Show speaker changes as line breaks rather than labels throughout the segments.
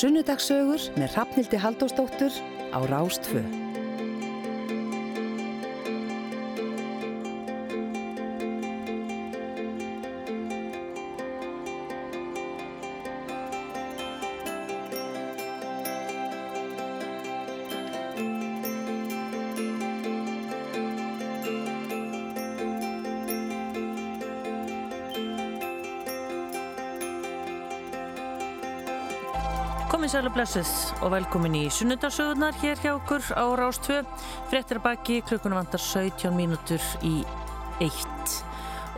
Sunnudagsögur með Rafnildi Haldósdóttur á Rástföð.
Komið sæl og blessuð og velkomin í sunnudagsögurnar hér hjá okkur á Rástvö. Frettir baki, klukkunum vantar 17 mínútur í eitt.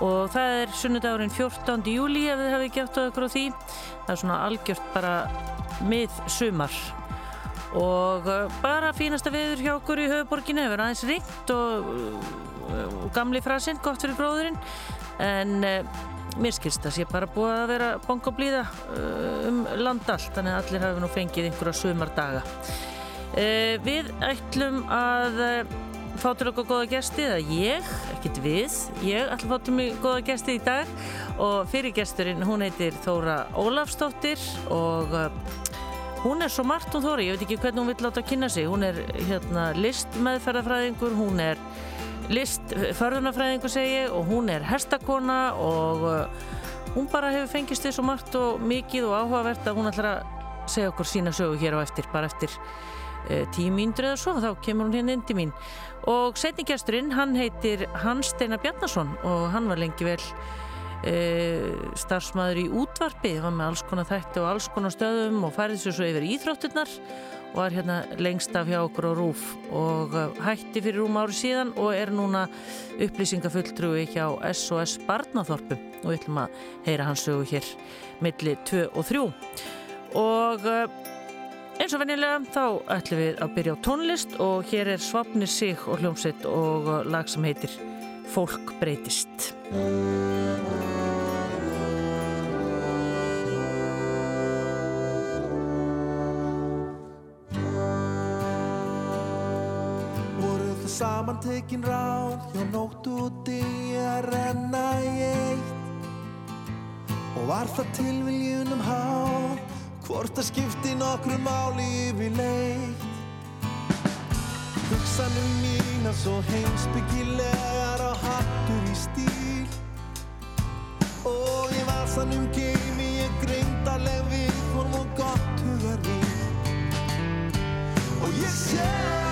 Og það er sunnudagurinn 14. júli ef þið hefði gett á okkur á því. Það er svona algjört bara mið sumar. Og uh, bara fínasta viður hjá okkur í höfuborginu hefur aðeins ringt og, og gamli frasinn, gott fyrir gróðurinn. En... Mér skilst að sé bara búið að vera bonga og blíða uh, um land allt þannig að allir hafi nú fengið einhverja sumardaga. Uh, Við ætlum að uh, fá til okkur goða gæsti eða ég, ekkert við ég ætlum að fá til mig goða gæsti í dag. Og fyrir gæsturinn hún heitir Þóra Ólafsdóttir og hún er svo margt hún Þóri, ég veit ekki hvernig hún vil láta að kynna sig. Hún er hérna listmeðferðafræðingur hún er list förðunafræðingu segi og hún er herstakona og uh, hún bara hefur fengist því svo margt og mikið og áhugavert að hún ætlar að segja okkur sína sögu hér á eftir bara eftir uh, tíu mínútur eða svo þá kemur hún hérna inn til mín. Og setningjasturinn hann heitir Hans Steinar Bjarnason og hann var lengi vel uh, starfsmæður í útvarpi. Hann var með alls konar þætti og alls konar stöðum og færði sér svo yfir íþrótturnar var hérna lengst af hjá okkur á Rúf og uh, hætti fyrir rúm ári síðan og er núna upplýsingafulltrúi hjá SOS Barnathorpu og við ætlum að heyra hans sögu hér milli 2 og 3 og uh, eins og vennilega þá ætlum við að byrja á tónlist og hér er Svapnir Sig og hljómsveit og uh, lag sem heitir Fólk breytist.
saman tekin ráð hjá og degi að renna í eitt. Og var það tilviljunum hálf hvort að skipti nokkru máli yfir leitt hugsanum mína svo heimsbyggilegar og hattur í stíl. Og ég var sannum geimi ég greindarleg við form og gott hugar við og ég sé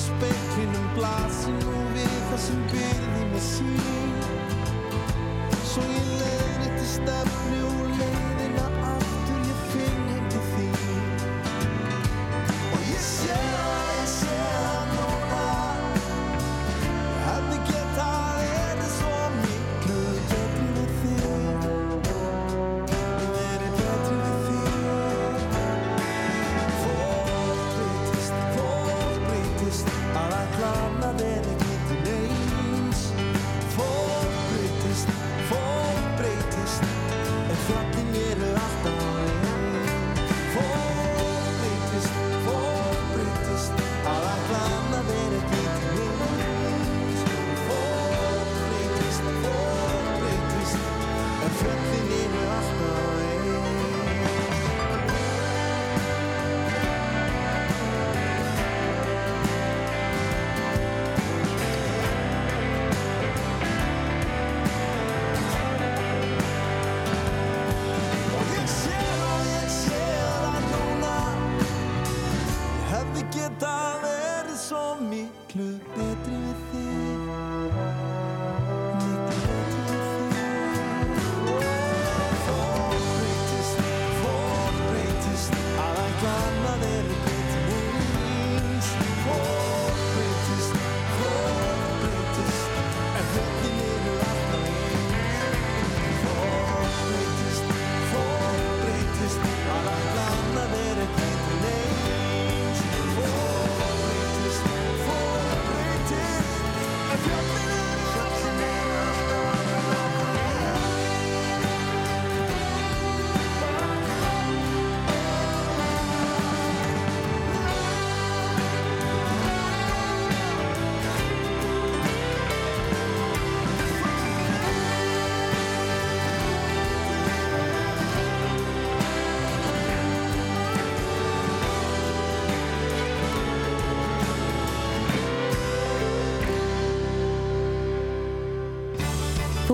í speiklinum blasir nú við það sem byrði með sín Svo ég leiðir eitt stefnu og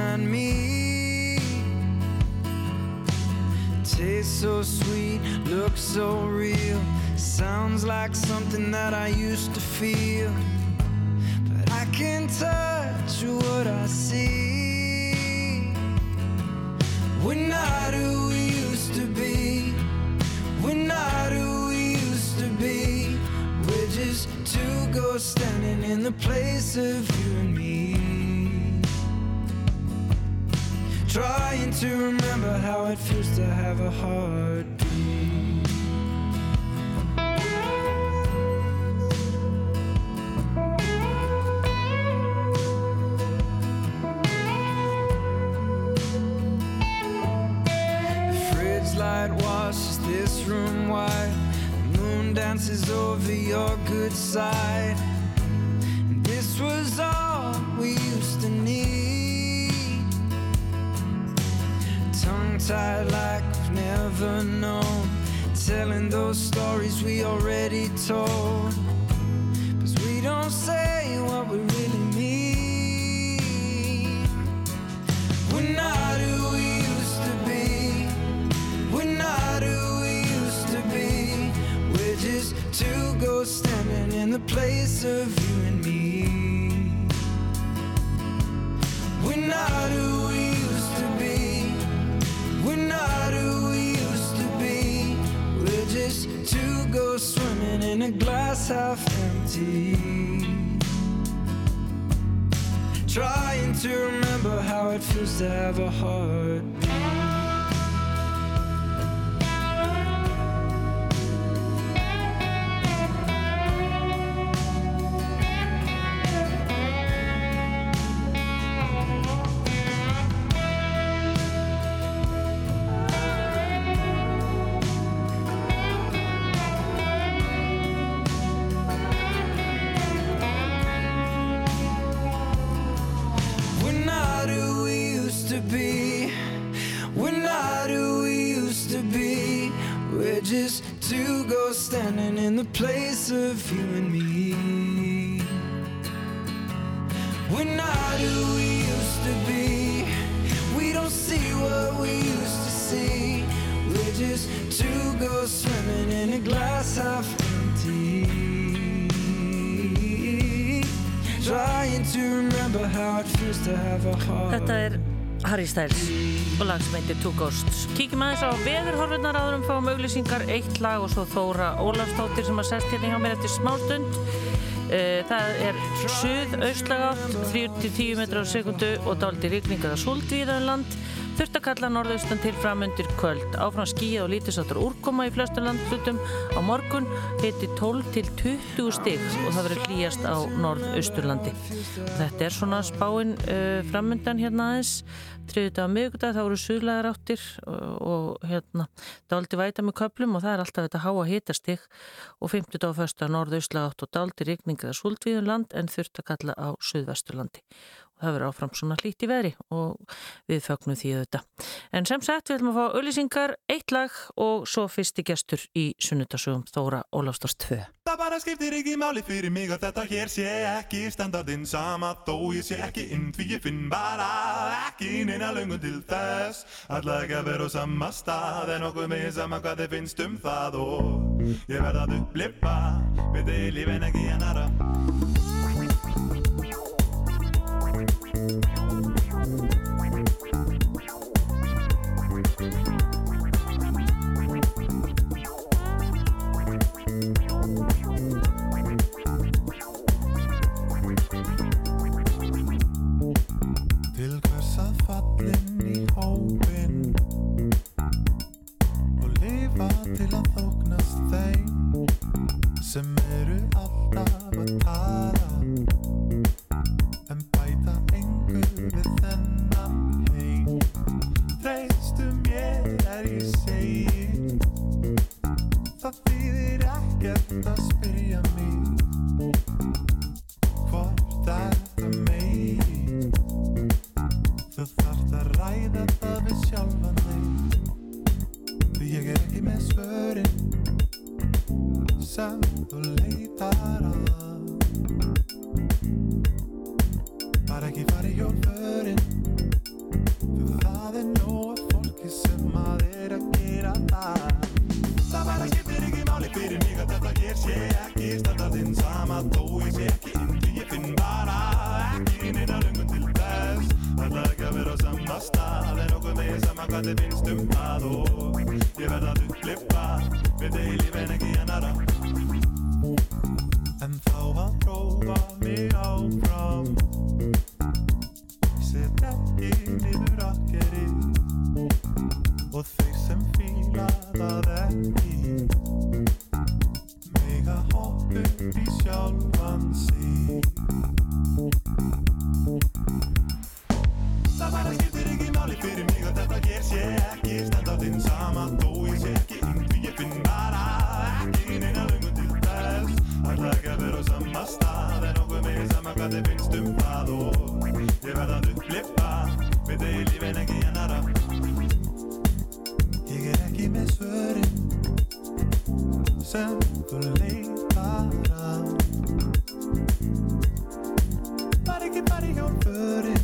not me. Tastes so sweet, looks so real. Sounds like something that I used to feel. But I can't touch what I see. We're not who we used to be. We're not who we used to be. We're just two ghosts standing in the place of you to remember how it feels to have a heartbeat. The fridge light washes this room white. The moon dances over your good side. Never known. Telling those stories we already told.
Þetta er Harry Styles og lag sem heitir Two Ghosts. Kíkjum aðeins á veðurhorfurnar áðurum fáum auglýsingar, eitt lag og svo Þóra Ólafstóttir sem að sest hérna hjá mér eftir smástund. Eh, Það er suð-austlag átt, 3-10 metrar á sekundu og dálítið rigningar að súldvíðaðan land. Þurft að kalla norðaustan til framundir kvöld. Áfram skíða og lítisáttur úrkoma í flestum landlutum á morgun heiti 12 til 20 stig og það verður hlýjast á norðausturlandi. Þetta er svona spáinn uh, framundan hérna aðeins. Triðið dag að miðgudag þá eru suðlegar áttir og, hérna dáliti væta með köplum og það er alltaf þetta háa hitastig og 50 dag fyrst að norðaustlega átt og dáliti rigninga að súldvíðum land en þurft að kalla á suðvesturlandi það verður áfram svona hlýtt í veðri og við fögnum því auðvitað. En sem sagt, við ætlum að fá auðlýsingar, eitt lag og svo fyrsti gestur í sunnudasögum Þóra Ólafsdórs 2.
Það bara skiptir ekki máli fyrir mig að þetta hér sé ekki standardinn sama þó ég sé ekki inn því ég finn bara ekki neina löngun til þess Alla ekki að vera á sama stað en okkur með sama hvað þið finnst um það og ég verð að upplifa betri líf en ekki annara Til til að þóknast þeim sem eru alltaf að tala Það þýðir ekkert að spyrja mig Hvort er það meiri Þú þarft að ræða það við sjálfan þig. Því ég er ekki með svörin sem þú leitar að. Bara ekki fara í hjólförin að þetta hér sé ekki standardinn sama þó ég sé ekki því ég finn bara ekki neina lungun til þess Ætla ekki að vera á sama stað en okkur megin sama hvað þið finnst um það og ég verð að upplifa við þig í lífin ekki annara En þá að prófa mig áfram. Sett ekki niður akkeri Og þeir Það bara skiptir ekki máli fyrir mig að þetta hér sé ekki standardinn sama þó ég sé ekki því ég finn bara ekki neina lungun til þess Ætla ekki að vera á sama stað en okkur megin sama hvað þið finnst um það og ég verð að upplifa við þig í lífin ekki annara Ég er ekki með svörin sem þú leitar að Bara ekki bara í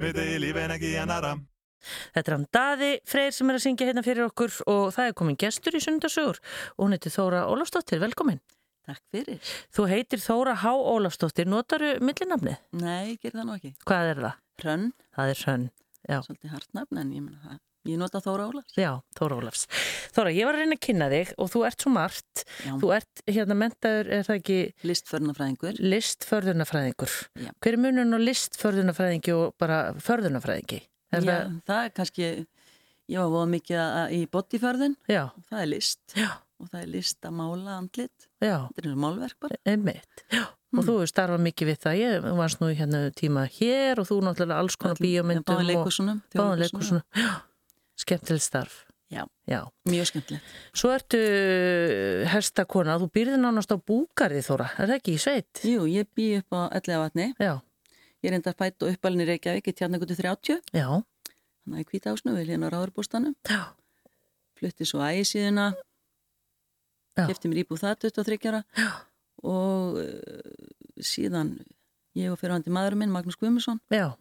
með þig í lífin ekki annara
Þetta er hann Daði Freyr sem er að syngja hérna fyrir okkur og það er komin gestur í sundarsögur og hún heitir Þóra Ólafsdóttir, velkomin.
Takk fyrir.
Þú heitir Þóra Há Ólafsdóttir, notaru millinafnið?
Nei, ég ger það nú ekki.
Hvað er það?
Hrönn,
Það er Hrönn. Já,
svolítið hartnafn, en ég menna það. Ég nota Þóra Ólafs.
já, Þóra Ólafs. Þóra, ég var að reyna að kynna þig og þú ert svo margt.
Já,
Þú ert hérna mentaður, er það ekki
listförnafræðingur.
listförðunafræðingur?
Já.
Hver er munun á listförðunafræðingi og bara förðunafræðingi? Er
Já,
það?
það er kannski, ég var voða mikið að- í bodyförðun,
Já,
það er list.
já,
Og það er list að mála andlit.
já.
Þetta er og málverk bara.
Einmitt, já. Og
Mm.
þú hefur starfað mikið við það. Ég varst nú hérna tíma hér og þú náttúrulega alls konar bíómyndum og
leikursunum.
Skemmtilegt starf.
Já.
Já.
Mjög skemmtilegt.
Svo ertu herstakona, þú býrði nánast á búgarði Þóra, er það ekki í sveit?
Jú, ég bý upp á Ellegavatni.
Já,
Ég er enda fætt og uppalinn í Reykjavík í tjarnagutu 30.
já,
Þannig að í kvításnu við hérna á ráðurbústanum.
já,
Flutti svo ægi síðuna.
Já.
Kefti mér íbúð það 23 ára.
já,
og uh, síðan ég og fyrirhandi maðurinn minn, Magnús Guðmusson
já,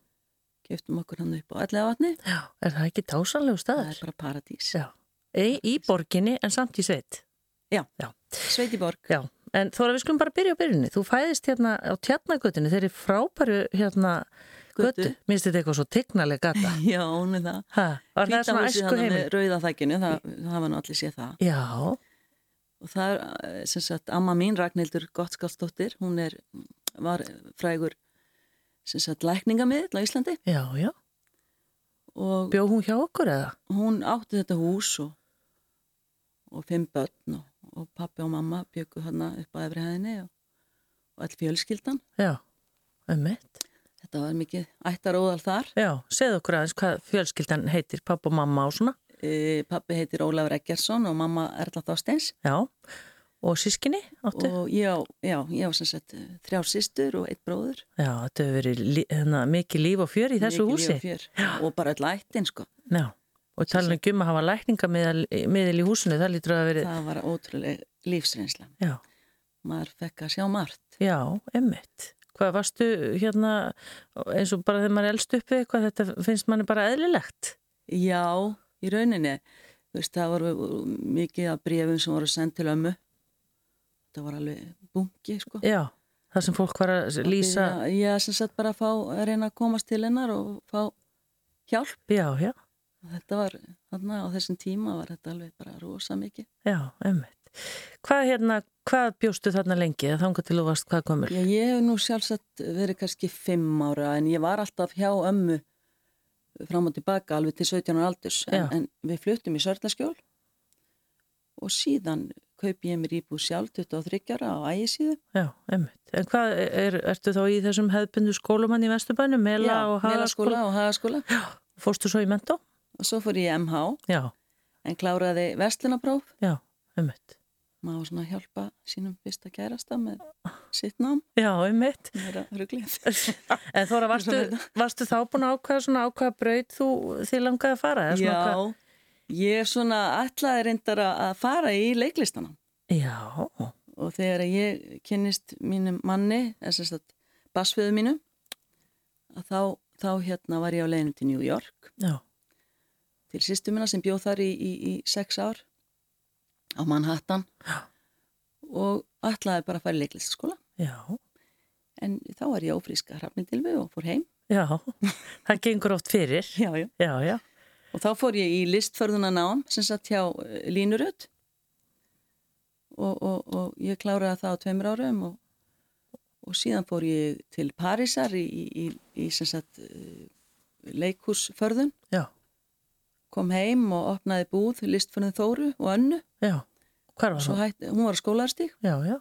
keftum okkur hann upp á Ellegavatni
já, er það ekki dásanlegu
það
staður?
er bara paradís.
Já, í, í borginni en samt í sveit.
Sveitiborg,
Já, en Þóra við skulum bara byrja á byrjunni. Þú fæðist hérna á tjarnagötunni, þeir eru frábæru hérna götu. Finnst þetta eitthvað svo tignaleg gata.
já, hún er það.
Ha, var það svona æsku
með rauða þækinu, það, það var nú allir séð það.
Já,
og það er eh, sem sagt amma mín Ragnhildur Gottskálsdóttir hún er, var frægur sem sagt lækningamiðl á Íslandi
já, já.
og
Bjó hún hjá okkur eða?
hún átti þetta hús og, og fimm börn og, og pappi og mamma byggu þarna upp á efri hæðinni og, og all fjölskyldan
Já, um mitt.
þetta var mikið ættaróðal þar
Já, segð okkur aðeins hvað fjölskyldan heitir, papp og mamma og svona.
e, pappi heitir Ólafur Eggersson og mamma Erla Þorsteins
Já, og sískinni áttu?
og já, ég á sem sagt þrjár systur og eitt bróður
Já, þetta hefur verið lí, hérna, mikið líf og fjör í þessu
Mikið líf
húsi.
og fjör. og bara öll ættin sko
Já, og tala um að hafa lækningamiðil í húsinu, það lítur að verið,
það var ótrúlega lífsreynsla
já,
maður fekk að sjá margt
já, emmitt. Hvað varstu hérna, eins og bara þegar maður er elst upp við eitthvað, þetta finnst manni bara eðlilegt?
já, í rauninni veist, það voru mikið af brefum sem voru sendt til ömmu það var alveg bungi sko
Já, það sem fólk var að lýsa
Já, sem sagt bara að fá, að reyna að komast til hennar og fá hjálp.
Já, já,
Þetta var, þarna á þessum tíma var þetta alveg bara rosa mikið.
já, emmitt Hvað hérna, hvað bjóstu þarna lengi eða þangað til þú varst hvað komur?
Já, ég hef nú sjálfsagt verið kannski fimm ára en ég var alltaf hjá ömmu fram og tilbaka alveg til 17 ára aldurs en, en við fluttum í Sörlaskjól og síðan kaupi ég mér íbúð sjálf 23 ára á ægisíðu.
Já, emmitt En hvað, er, ertu þá í þessum hefðbundu skólumann í Vesturbænum, Mela og
Melaskóla
Hagaskóla?
og Hagaskóla.
Fórstu svo í mentó?
og svo fór ég í MH
Já,
en kláraði vestlunapróf
já, emmitt
maður svona að hjálpa sínum fyrsta kærasta með sitt nám.
Já, emmitt
það er ruglið
En Þóra, varstu, varstu þá búin að ákvaða svona ákvaða braut þú þið langaði að fara?
Já, ég svona ætlaði reyndar að fara í leiklistanam
Já,
og þegar ég kynnist mínum manni, þess að basfiðu mínum að þá, þá hérna var ég á leiðinu til New York.
Já,
til sýstumina sem bjóð þar í, í, í sex ár á Manhattan. Og ætlaði bara að fara í leiklistaskóla.
Já,
en þá var ég ófríska hrafnindilvi og fór heim.
Já. Það gengur oft fyrir.
Já, já.
Já, já,
og þá fór ég í listförðuna nám sem satt hjá eh, Línurödd og, og, og ég kláraði það á tveimur árum og, og síðan fór ég til Parísar í, í, í, í sem sagt eh, leikhúsförðun
já,
kom heim og opnaði búð listförðun Þóru og Önnu.
Var
hætti, hún var skólarstík
Já, já,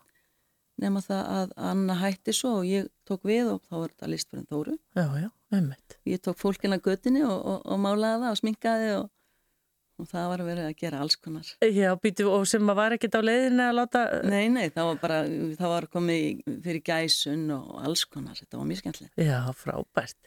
nema það að Anna hætti svo og ég tók við og þá var þetta listförðun Þóru.
Já, já, emmitt
ég tók fólkina göttinni og, og, og málaði það og sminkaði og, og það var verið að gera alls konar.
Já, býtu, og sem að var ekkit á leiðinu að láta
Nei, nei, það var bara, það var komið fyrir gæsun og alls konar, þetta var mjög skemmtilegt.
Já, frábært.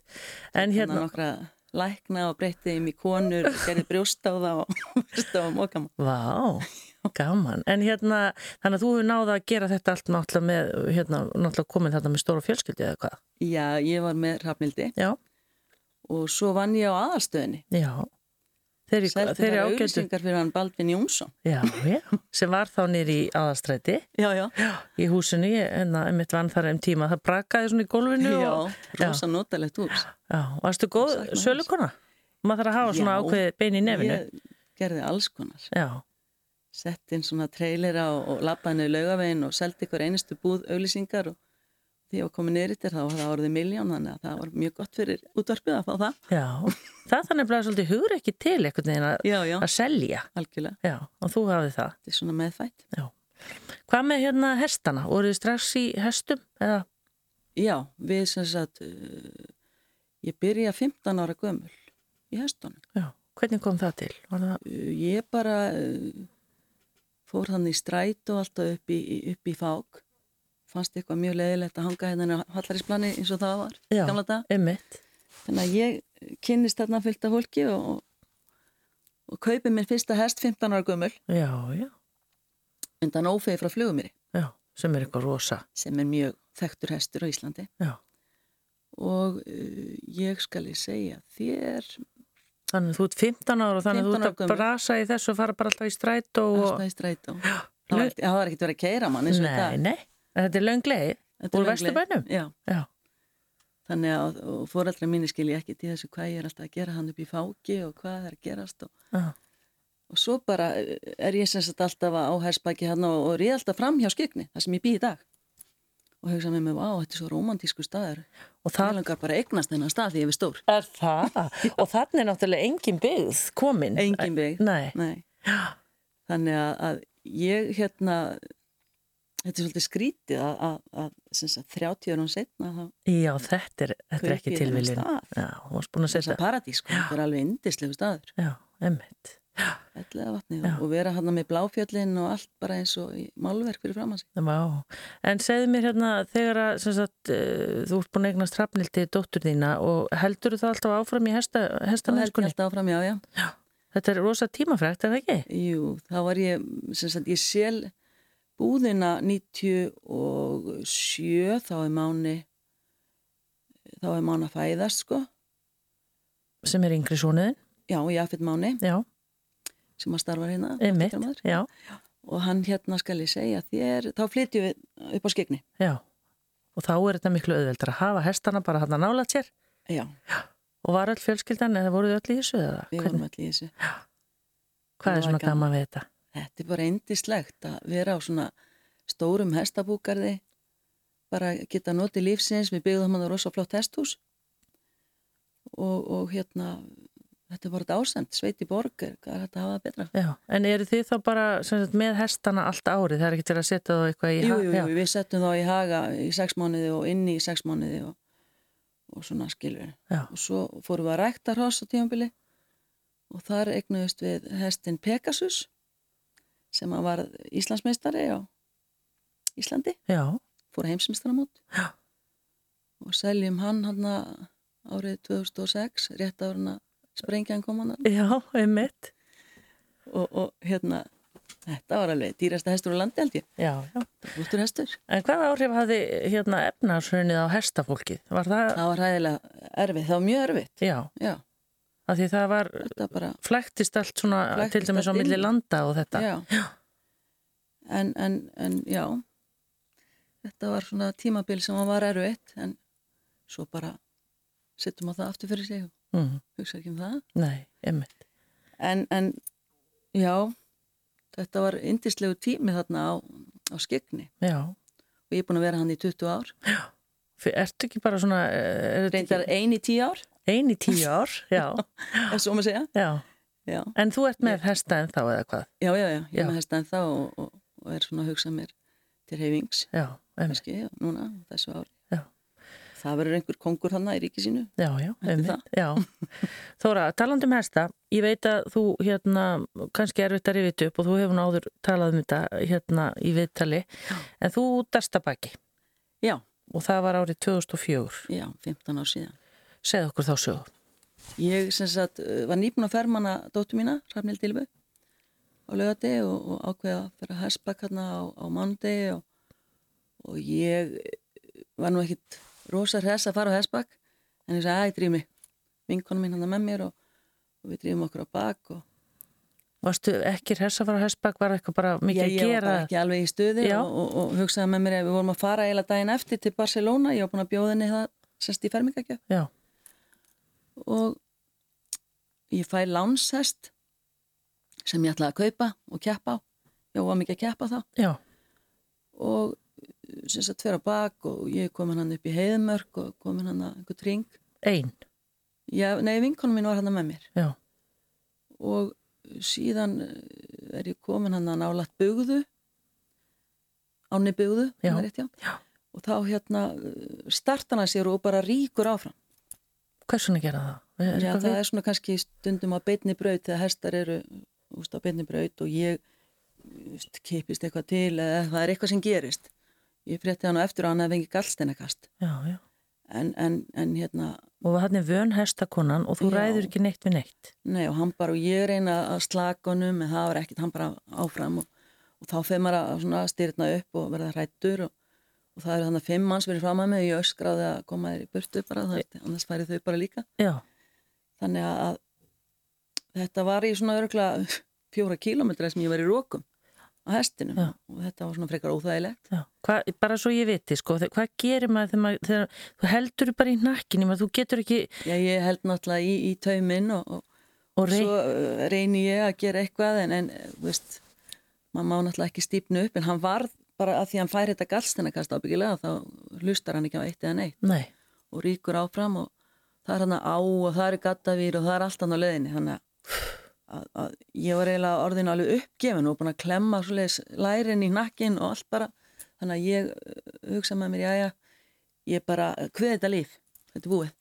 En
Hérna
hérna,
nokkra lækna og breytti þeim í konur, gerði brjóst á það og það var mókama.
vá, gaman. En hérna, þannig að þú hefur náða að gera þetta allt náttúrulega með, hérna, náttúrulega komin þetta með stóra fjölskyldi eða hvað
Já, ég var með Hrafnildi
Já,
og svo vann ég á aðalstöðinni.
já. Þeir, í-
Seldi
þeir
þar
eru ágætu.
auðlýsingar fyrir hann Baldvin Jónsson.
Já, já, sem var þá nýri í aðastræti
Já, já.
í húsinu, en það mitt vann þar um tíma. Það brakaði svona í gólfinu
Já, rosa notalegt hús.
já, varstu góð sölukona? Maður þarf að hafa svona
Já,
ákveði bein í nefinu.
Ég gerði alls konar.
Já,
Sett inn svona trailera og, og labbaði niður laugavegin og seldi ykkur einustu búð auðlýsingar og því var komið niður yttir þá var það orðið miljón þannig að það var mjög gott fyrir útvarpið að fá það.
já Það þannig að svolítið hugur ekki til einhvern veginn að,
Já, já,
að selja
algjörlega.
Já, og þú hafið það
Þetta er svona meðfætt.
Hvað með hérna hestana? Voruð þið strax í hestum? Eða?
Já, við sem sagt, uh, ég byrja 15 ára gömul í hestunum.
Já, hvernig kom það til? Það...
Uh, ég bara uh, fór þannig stræt og alltaf upp í- upp í fák. Fannst eitthvað mjög leiðilegt að hanga hérna á hallarísplani eins og það var,
Já.
gamla dag.
Einmitt.
Þannig að ég kynnist þarna fyllt af fólki og, og kaupi mér fyrsta hest 15 ára
já,
undan ófegi frá flugumýri
já, sem er eitthvað rosa.
sem er mjög þekktur hestur á Íslandi.
Já,
Og uh, ég skal ég segja þér
þannig að þú ert 15 ára og þannig að þú
15
ert að brasa í þessu og fara bara alltaf í stræt og...
alltaf í. Það var, það var ekkert verið að keira mann eins og
Nei,
þetta.
nei, en þetta er löngleið úr. Vesturbænum.
Já,
Já,
þannig að og fóreldra mínu skilji ekki til þessu hvað ég er alltaf að gera hann upp í fáki og hvað það er að gerast og,
já,
og svo bara eh, er ég sem sagt alltaf á hersbæki hann og, og ríð alltaf fram hjá skygni, það sem ég býð í dag. Og hugsa með mig, vá, þetta er svo romantísku staður.
Og
það langar bara eignast þennan stað því ég er stór.
Er það. og þannig er náttúrulega engin byggð komin.
engin bygg,
Nei,
nei. Þannig að, að ég hérna þetta er svolítið skrítið að, að, að 30 árum setna
já, þetta er, þetta er ekki tilviljun. Já, þú varst búin að setja.
paradís, sko, þetta er alveg indislegu staður
Já, emmitt. Já.
og vera hann með bláfjöllin og allt bara eins og málverk fyrir fram að sig
en segðu mér hérna þegar að sagt, uh, þú ert búin að eignast hrafnildi dóttur þína og heldur það alltaf áfram í hesta,
alltaf áfram, já, já
Þetta er rosa tímafrækt, er það ekki?
Jú, þá var ég, sem sagt, ég sel búðina 97, þá er máni, þá er máni að fæðast, sko.
Sem er yngri svonuðin?
Já, Jafet Máni,
Já,
sem að starfa hérna.
einmitt, já,
Og hann hérna skal ég segja þér, þá flytjum við upp á skegni.
já, og þá er þetta miklu auðveldur að hafa hestana bara hann að nála sér
Já,
og var öll fjölskyldan eða voruð öll í þessu eða
við vorum allir í þessu.
hvað er svona
gaman
við þetta?
Þetta er bara eindislegt að vera á svona stórum hestabúkarði, bara geta notið lífsins, við byggðum hann á rosa flott hesthús og, og hérna, þetta er bara þetta ásend, Sveiti Borg er, hvað er þetta að hafa betra?
Já, en eru þið þá bara sagt, með hestana allt árið, það er ekki til að setja þá eitthvað í
Jú,
ha-
jú,
já.
jú, við settum þá í haga í sex mánuði og inni í sex mánuði og, og svona skilur.
Já.
Og svo fórum við að rækta hross á tímabili og þar eignuðust við hestin Pegasus sem að var Íslandsmeistari á Íslandi,
Já,
fór heimsmeistaramót. Og seljum hann hann árið 2006, rétt árið að sprengjan kom hann
já, einmitt.
Og, og hérna, þetta var alveg dýrasta hestur á landi held ég,
Já, já.
Úttur hestur.
En hvað áhrif hafði hérna efnarsrunið á hestafólkið? Var það,
Það var hæðilega erfið, það var mjög erfitt.
já,
Já,
af því það var flæktist allt svona
Flæktist
til dæmis á milli landa og þetta.
já. En, en, en já, þetta var svona tímabil sem var erfitt, en svo bara settum á það aftur fyrir sig og
Mm,
hugsa ekki um það.
nei.
En, en já, þetta var indislegu tími þarna á, á skegni
Já.
og ég er búin að vera hann í 20 ár.
Fyr- Ertu ekki bara svona, er þetta
Reyndar
ekki
ein í 10 ár,
ein í tíu ár? Já,
ef svo maður segja.
já.
Já,
En þú ert með hesta en þá eða hvað?
já, já, já. ég er með hesta en þá og, og, og er svona að hugsa mér til heifings.
Já, einmitt.
núna, þessu ári.
Já.
Það verður einhver kongur hann í ríki sínu.
Já, já, einmitt. Já. Þóra, talandi um hesta, ég veit að þú hérna, kannski er þetta rifið upp og þú hefur nú áður talað um þetta hérna í viðtali, en þú dastabæki
Já,
og það var árið 2004.
já, 15 ár síðan.
Segð okkur þá sögu.
Ég sagt uh, var nýbúin að fermanna dóttu mína, Rafnil Dilbu, á lögati og, og ákveða að fyrir að hersbak hérna á, á mándegi og, og ég eh, var nú ekkit rosa hress að fara á hersbak en ég sagði, æ, drýf mig, vinkonu mín hann með mér og, og við drýfum okkur á bak og
Varstu ekki hressa að fara á hestbakk, var eitthvað bara mikið
ég,
að
ég var
gera?
bara ekki alveg í stuði og, og, og hugsaði með mér að við vorum að fara eiginlega daginn eftir til Barcelona, ég var búin að bjóða henni það semst í fermingakjöf
Já,
og ég fæ lánshest sem ég ætlaði að kaupa og keppa á. Ég var mikið að keppa þá.
Já,
og sagt fyrir á bak og ég kom hann upp í heiðmörk og kom hann einhvern ring
ein.
Já, nei, vinkonum mín var hann með mér.
Já,
og síðan eh, er ég komin hann að nálat bugðu áni bugðu og þá hérna startan hann sér og bara ríkur áfram
hversuna gera það? Er
já, það
við-
er svona kannski stundum á beinni braut þegar hestar eru úst, á beinni braut og ég úst, kipist eitthvað til eða það er eitthvað sem gerist ég frétti hann á eftir og hann hefði fengið gallsteinakast
Já, já.
en, en, en hérna
Og hann er vön hestakonan og þú
Já.
ræður ekki neitt við neitt.
Nei og hann bara og ég reyna að slaka honum en það var ekkert, hann bara áfram og, og þá fyrir maður að styrna upp og verða hrættur og, og það eru þannig að fimm manns verið fram að mig og ég öskraði að koma þér í burtu bara, það, er- annars færi þau bara líka.
Já,
Þannig að þetta var í svona örgulega fjóra kílómetra sem ég var í rókum á hestinum
Já.
og þetta var svona frekar óþægilegt.
Hva, bara svo ég viti, sko, hvað gerir maður þegar, maður, þegar þú heldur bara í nakkinni, maður, þú getur ekki
Já, ég held náttúrulega í, í tauminn og, og,
og rey...
svo uh, reyni ég að gera eitthvað en, en uh, veist, maður má náttúrulega ekki stípnu upp en hann var bara að því hann fær þetta gallsteinakast ábyggilega þá hlustar hann ekki á eitt eða neitt.
Nei,
og ríkur áfram og það er hann á og það er gattavýr og það er allt hann á leðinni þannig að, að ég var eiginlega orðin alveg uppgefin og búin að klemma lærin í nakkin og allt bara. Þannig að ég uh, hugsa með mér, já já ég bara, hvað þetta líf þetta er búið.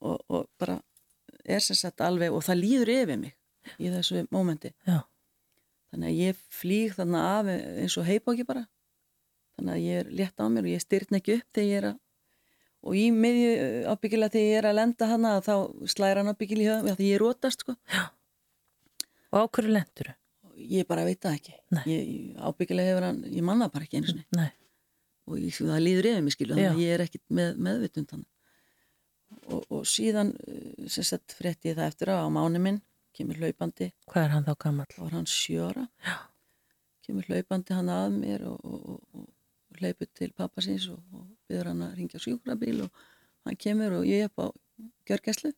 Og, og bara er sem sagt alveg og það líður yfir mig í þessu mómenti
já,
þannig að ég flýg þarna af eins og heipóki bara. Þannig að ég er létt á mér og ég styrna ekki upp þegar ég er að og í miðju ábyggilega þegar ég er að lenda hana þá slæra hann ábyggilega í höfum því ég er rótast sko
og á hverju lendur
og ég bara veit það ekki. Ég, ábyggilega hefur hann, ég manna bara ekki eins og
Nei,
og ég, það líður yfir mig skilu þannig
Já.
að ég er ekkit með, meðvitund og, og síðan eh, sagt frétti ég það eftir á, á mánu minn kemur hlaupandi,
hvað er hann þá gammal?
þá var hann sjöra
Já.
kemur hlaupandi hann að mér og, og, og, og hlaupur til pappa síns og, byrður hann að ringja sjúkrabíl og hann kemur og ég er upp á gjörgæslu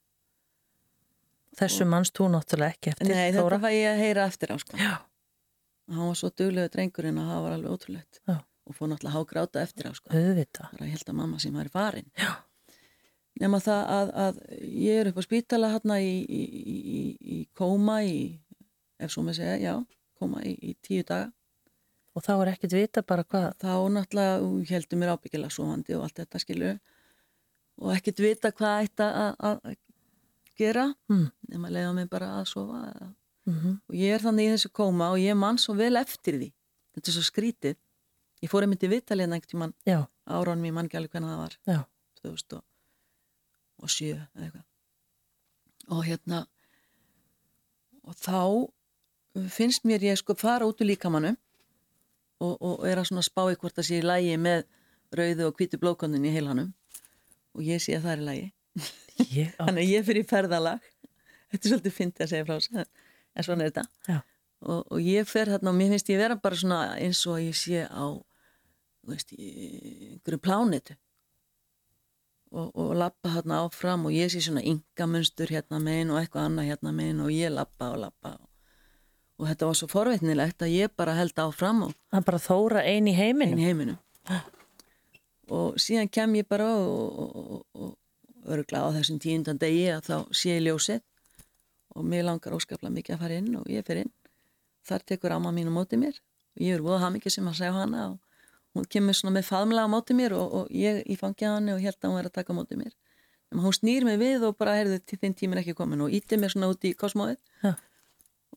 Þessu mannst þú náttúrulega ekki eftir
Nei,
Þóra.
þetta fæ ég að heyra eftir á sko.
Já.
Hann var svo duglegu drengurinn að það var alveg ótrúlegt
Já.
og fór náttúrulega hágráta eftir á sko.
Auðvitað.
bara ég held að mamma sem væri farin
Já.
Nema það að, að ég er upp á spítala hérna í, í, í, í- í kóma í, ef svo með segja, já kóma í, í tíu daga.
Og þá er ekkit vita bara hvað.
þá náttúrulega heldur mér ábyggilega svoandi og allt þetta skilur og ekkert vita hvað ætti að- gera.
Mm.
nema leiða mig bara að sofa
Mm
og ég er þannig í þessu kóma og ég man svo vel eftir því. Þetta er svo skrítið. Ég fór einmitt í vitalina einhvern tímann.
Já,
áránum ég man ekki alveg hvernig það var
já.
2007 eða eitthvað og hérna og þá finnst mér ég sko fara út úr líkamannum og, og er að svona spá hvort það sé í lægi með rauðu og hvítu blókonin í heilanum og ég sé að það er í lægi
á,
þannig að ég fyrir ferðalag þetta er svolítið fyndið að segja frá þessu en- svona er þetta
Já.
og, og ég fer þarna og mér finnst ég vera bara svona eins og ég sé á einhverju plánetu og, og lappa þarna áfram og ég sé svona yngamunstur hérna megin og eitthvað annað hérna megin og ég lappa og lappa og, og þetta var svo forveitnilegt að ég bara held áfram og
það bara Þóra ein í heiminum.
einn í heiminum. Og síðan kem ég bara og, og, og örgla á þessum tíundan degi að þá sé ég ljósið og mér langar óskaplega mikið að fara inn og ég fer inn. Þar tekur amma mín á móti mér og ég er voða hamingið sem að segja hana og hún kemur svona með faðmlega á móti mér og, og ég í fangið hann og held að hún er að taka móti mér en hún snýr mig við og bara heyrðu til þinn tíminn ekki komin og íti mér svona út í kosmóið
Já.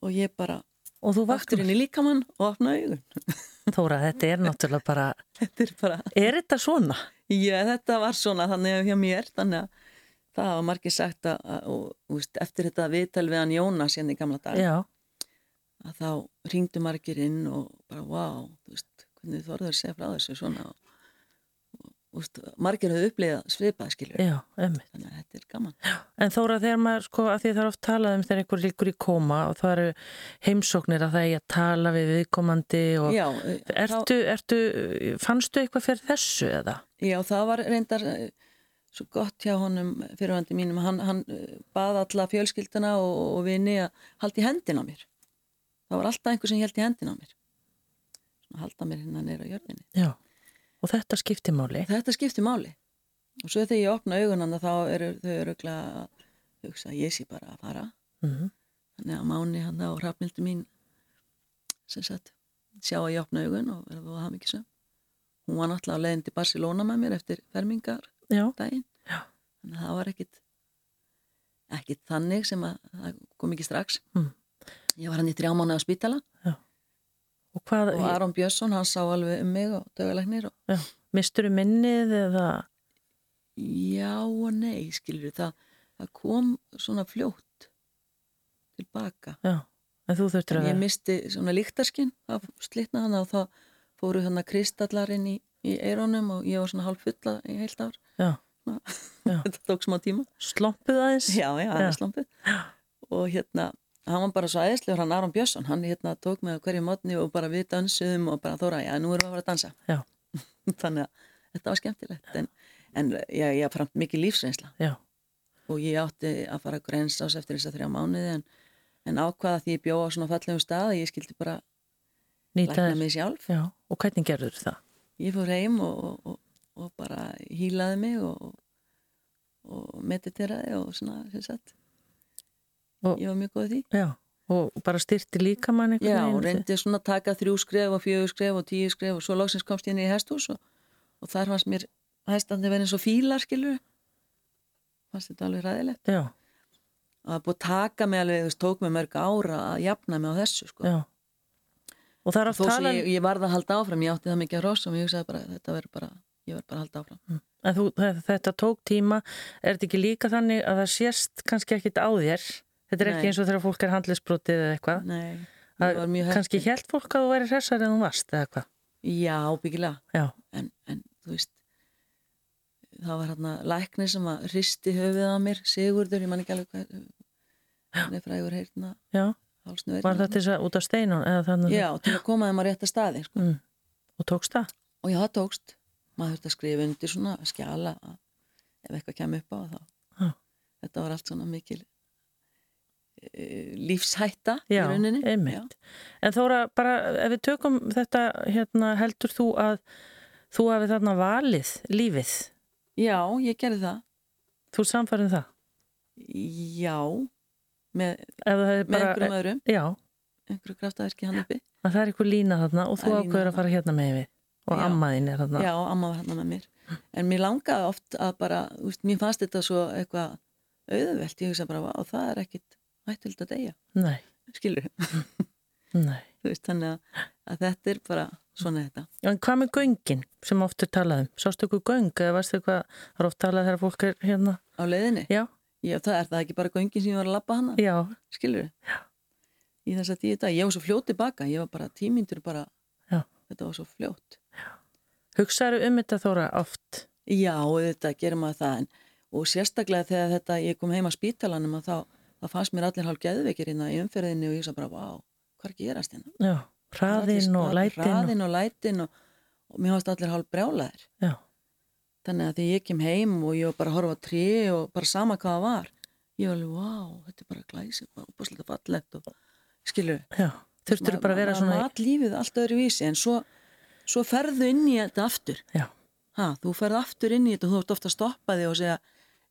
og ég bara
Og þú
vaktur inn í líkamann og opna augun
Þóra, þetta er náttúrulega bara,
þetta er bara
er þetta svona?
Já, þetta var svona þannig hjá mér, þannig að það hafa margir sagt að, að og, veist, eftir þetta viðtal við hann Jónas hérna í gamla dag,
Já,
að þá ringdu margir inn og bara, wow, þú veist, hvernig þú orður að segja frá þessu svona veist, margir hafðu upplifað svipað, skilur,
já,
þannig að þetta er gaman.
En Þóra, þegar maður, sko, að því það er oft talað um þegar einhver líkur í koma og það eru heimsóknir að það er að tala við viðkomandi og
Já, eh, þá,
ertu, ertu, fannstu eitthvað fyrir þessu eða?
já, það var reyndar eh, svo gott hjá honum fyrirvandi mínum, hann, hann eh, bað alla fjölskylduna og, og vini að halda í hendin á mér. Það var alltaf einhver sem held í hendin á mér. Svona halda mér hérna neyra jörðinni.
Já, og þetta skiptir máli.
Þetta skiptir máli. Og svo þegar ég opna augunanda þá eru þau öruglega að hugsa að ég sé bara að fara.
Mm
Þannig að Máni hann og Hrafnildur mín sem sagt sjá að ég opna augun og verða það mikið sem. Hún var náttúrulega á leiðin til Barcelona með mér eftir fermingar
Já,
daginn.
Já.
Þannig að það var ekkit ekkit þannig sem að það kom ekki strax.
Mm.
Ég var hann í þrjá mánu á spítala
og hvað,
og Aron Björnsson hann sá alveg um mig og dögulegnir og
mistur minnið eða,
Já og nei, skilur það, það kom svona fljótt tilbaka.
já, en þú þurftir
En
að
ég misti svona líktarskinn, það slitna hann og þá fóru hann að kristallarinn í, í eironum og ég var svona hálf fulla í heilt ár.
Já. Já.
Þetta tók smá tíma.
slompuð aðeins.
Já, já, það
Já.
slampið. Og hérna, hann var bara svo æðislegur, hann Aron Björnsson, hann hérna tók mig á hverju mótni og bara við dansuðum og bara þóra, já, nú erum við að fara að dansa. Þannig að þetta var skemmtilegt, en, en ég, ég framt mikið lífsreynsla.
Já,
og ég átti að fara að grensa ás eftir þess að þrjá mánuði en, en ákvaða því ég bjóða á svona fallegum stað að ég skildi bara lækna mig sjálf.
Já, og hvernig gerður það?
Ég fór heim og, og, og, og bara hýlaði mig og, og mediteraði og svona, sem sagt.
Og-
Ég var mjög góð því.
Já, og bara styrti líka mann
Já, og reyndi svona að taka þrjú skref og fjögur skref og tíu skref og svo lóksins komst ég inn í hestús og, og þar fannst mér hestandi verið eins og fílar, skilur. Fannst þetta alveg ræðilegt.
Já,
Og það búið taka mig alveg, veist, tók mig mörg ára að jafna mig á þessu, sko.
Og
þó sem
talað...
ég, ég varð að halda áfram, ég átti það mikið að rosa og ég hugsaði bara, þetta verður bara, ég verður bara að halda áfram
En þú, þetta tók tíma, er þetta ekki líka þannig að það sést kannski ekkit á þér? Þetta er ekki
Nei.
eins og þegar fólk er handlisbrotið eða eitthvað?
Nei,
Það-
var mjög
Kannski
heppin.
held fólk að þú væri hressar en þú varst eða eitthvað?
Já, byggilega,
Já,
en, en þú veist það var hérna læknir sem að hristi höfuð á mér, Sigurður, ég man ekki alveg hvað hann er frægur heyrna
já.
hálsnu
Var það til þess að út af steinun eða þannig?
Já, til að koma þeim á rétta staði sko.
Mm. Og tókst það?
og já, það tókst maður þurfti að skrifa undir svona skjala að ef eitthvað kemur upp á þá
Já.
þetta var allt svona mikil lífshætta í
Já,
rauninni
einmitt. En Þóra, bara ef við tökum þetta, hérna, heldur þú að þú hafi þarna valið lífið?
já, ég gerði það
Þú samfærið það?
já, með, með
bara,
einhverjum öðrum
Já,
einhverju kraftaverki hann uppi
að það er eitthvað lína þarna og þú ákveður að fara hérna með við og
Já.
ammaðin er þarna.
já, amma var hann með mér en mér langaði oft að bara úst, mér fannst þetta svo eitthvað auðvelt, ég hugsa bara, og það er ekkit hættild að deyja,
Nei,
skilur veist, þannig að, að þetta er bara svona þetta.
En hvað með göngin sem oft er talað um? Sástu ykkur göng eða varstu eitthvað, það er oft talað þegar fólk er hérna?
á leiðinni,
Já,
já, það er það ekki bara göngin sem ég var að labba hana,
já,
skilur í þess að tíu dag, ég var svo fljót tilbaka ég var bara tímyndur bara.
Já.
þetta var svo fljót
hugsaðu um þetta Þóra oft?
já, þetta gerir maður það. En, og sérstaklega þegar þetta ég kom heim að spítalanum og þá, þá fannst mér allir hálf geðveikir hérna í umferðinni og ég sagði bara, vá, hvað er að gerast hérna?
Já, hraðinn og lætin.
hraðin og lætin og, og mér fannst allir hálf brjálæðir
Já,
þannig að því ég kem heim og ég var bara að horfa trí og bara sama hvað það var. Ég var alveg, vá, þetta er bara glæsi og búslega fallegt og skilur
já. Þurftur bara að vera svona...
mat lífið allt öðru vísi en svo, svo ferðu inn í þetta aftur.
Já,
ha, þú ferðu aftur inn í þetta og þú ert ofta að stoppa þig og segja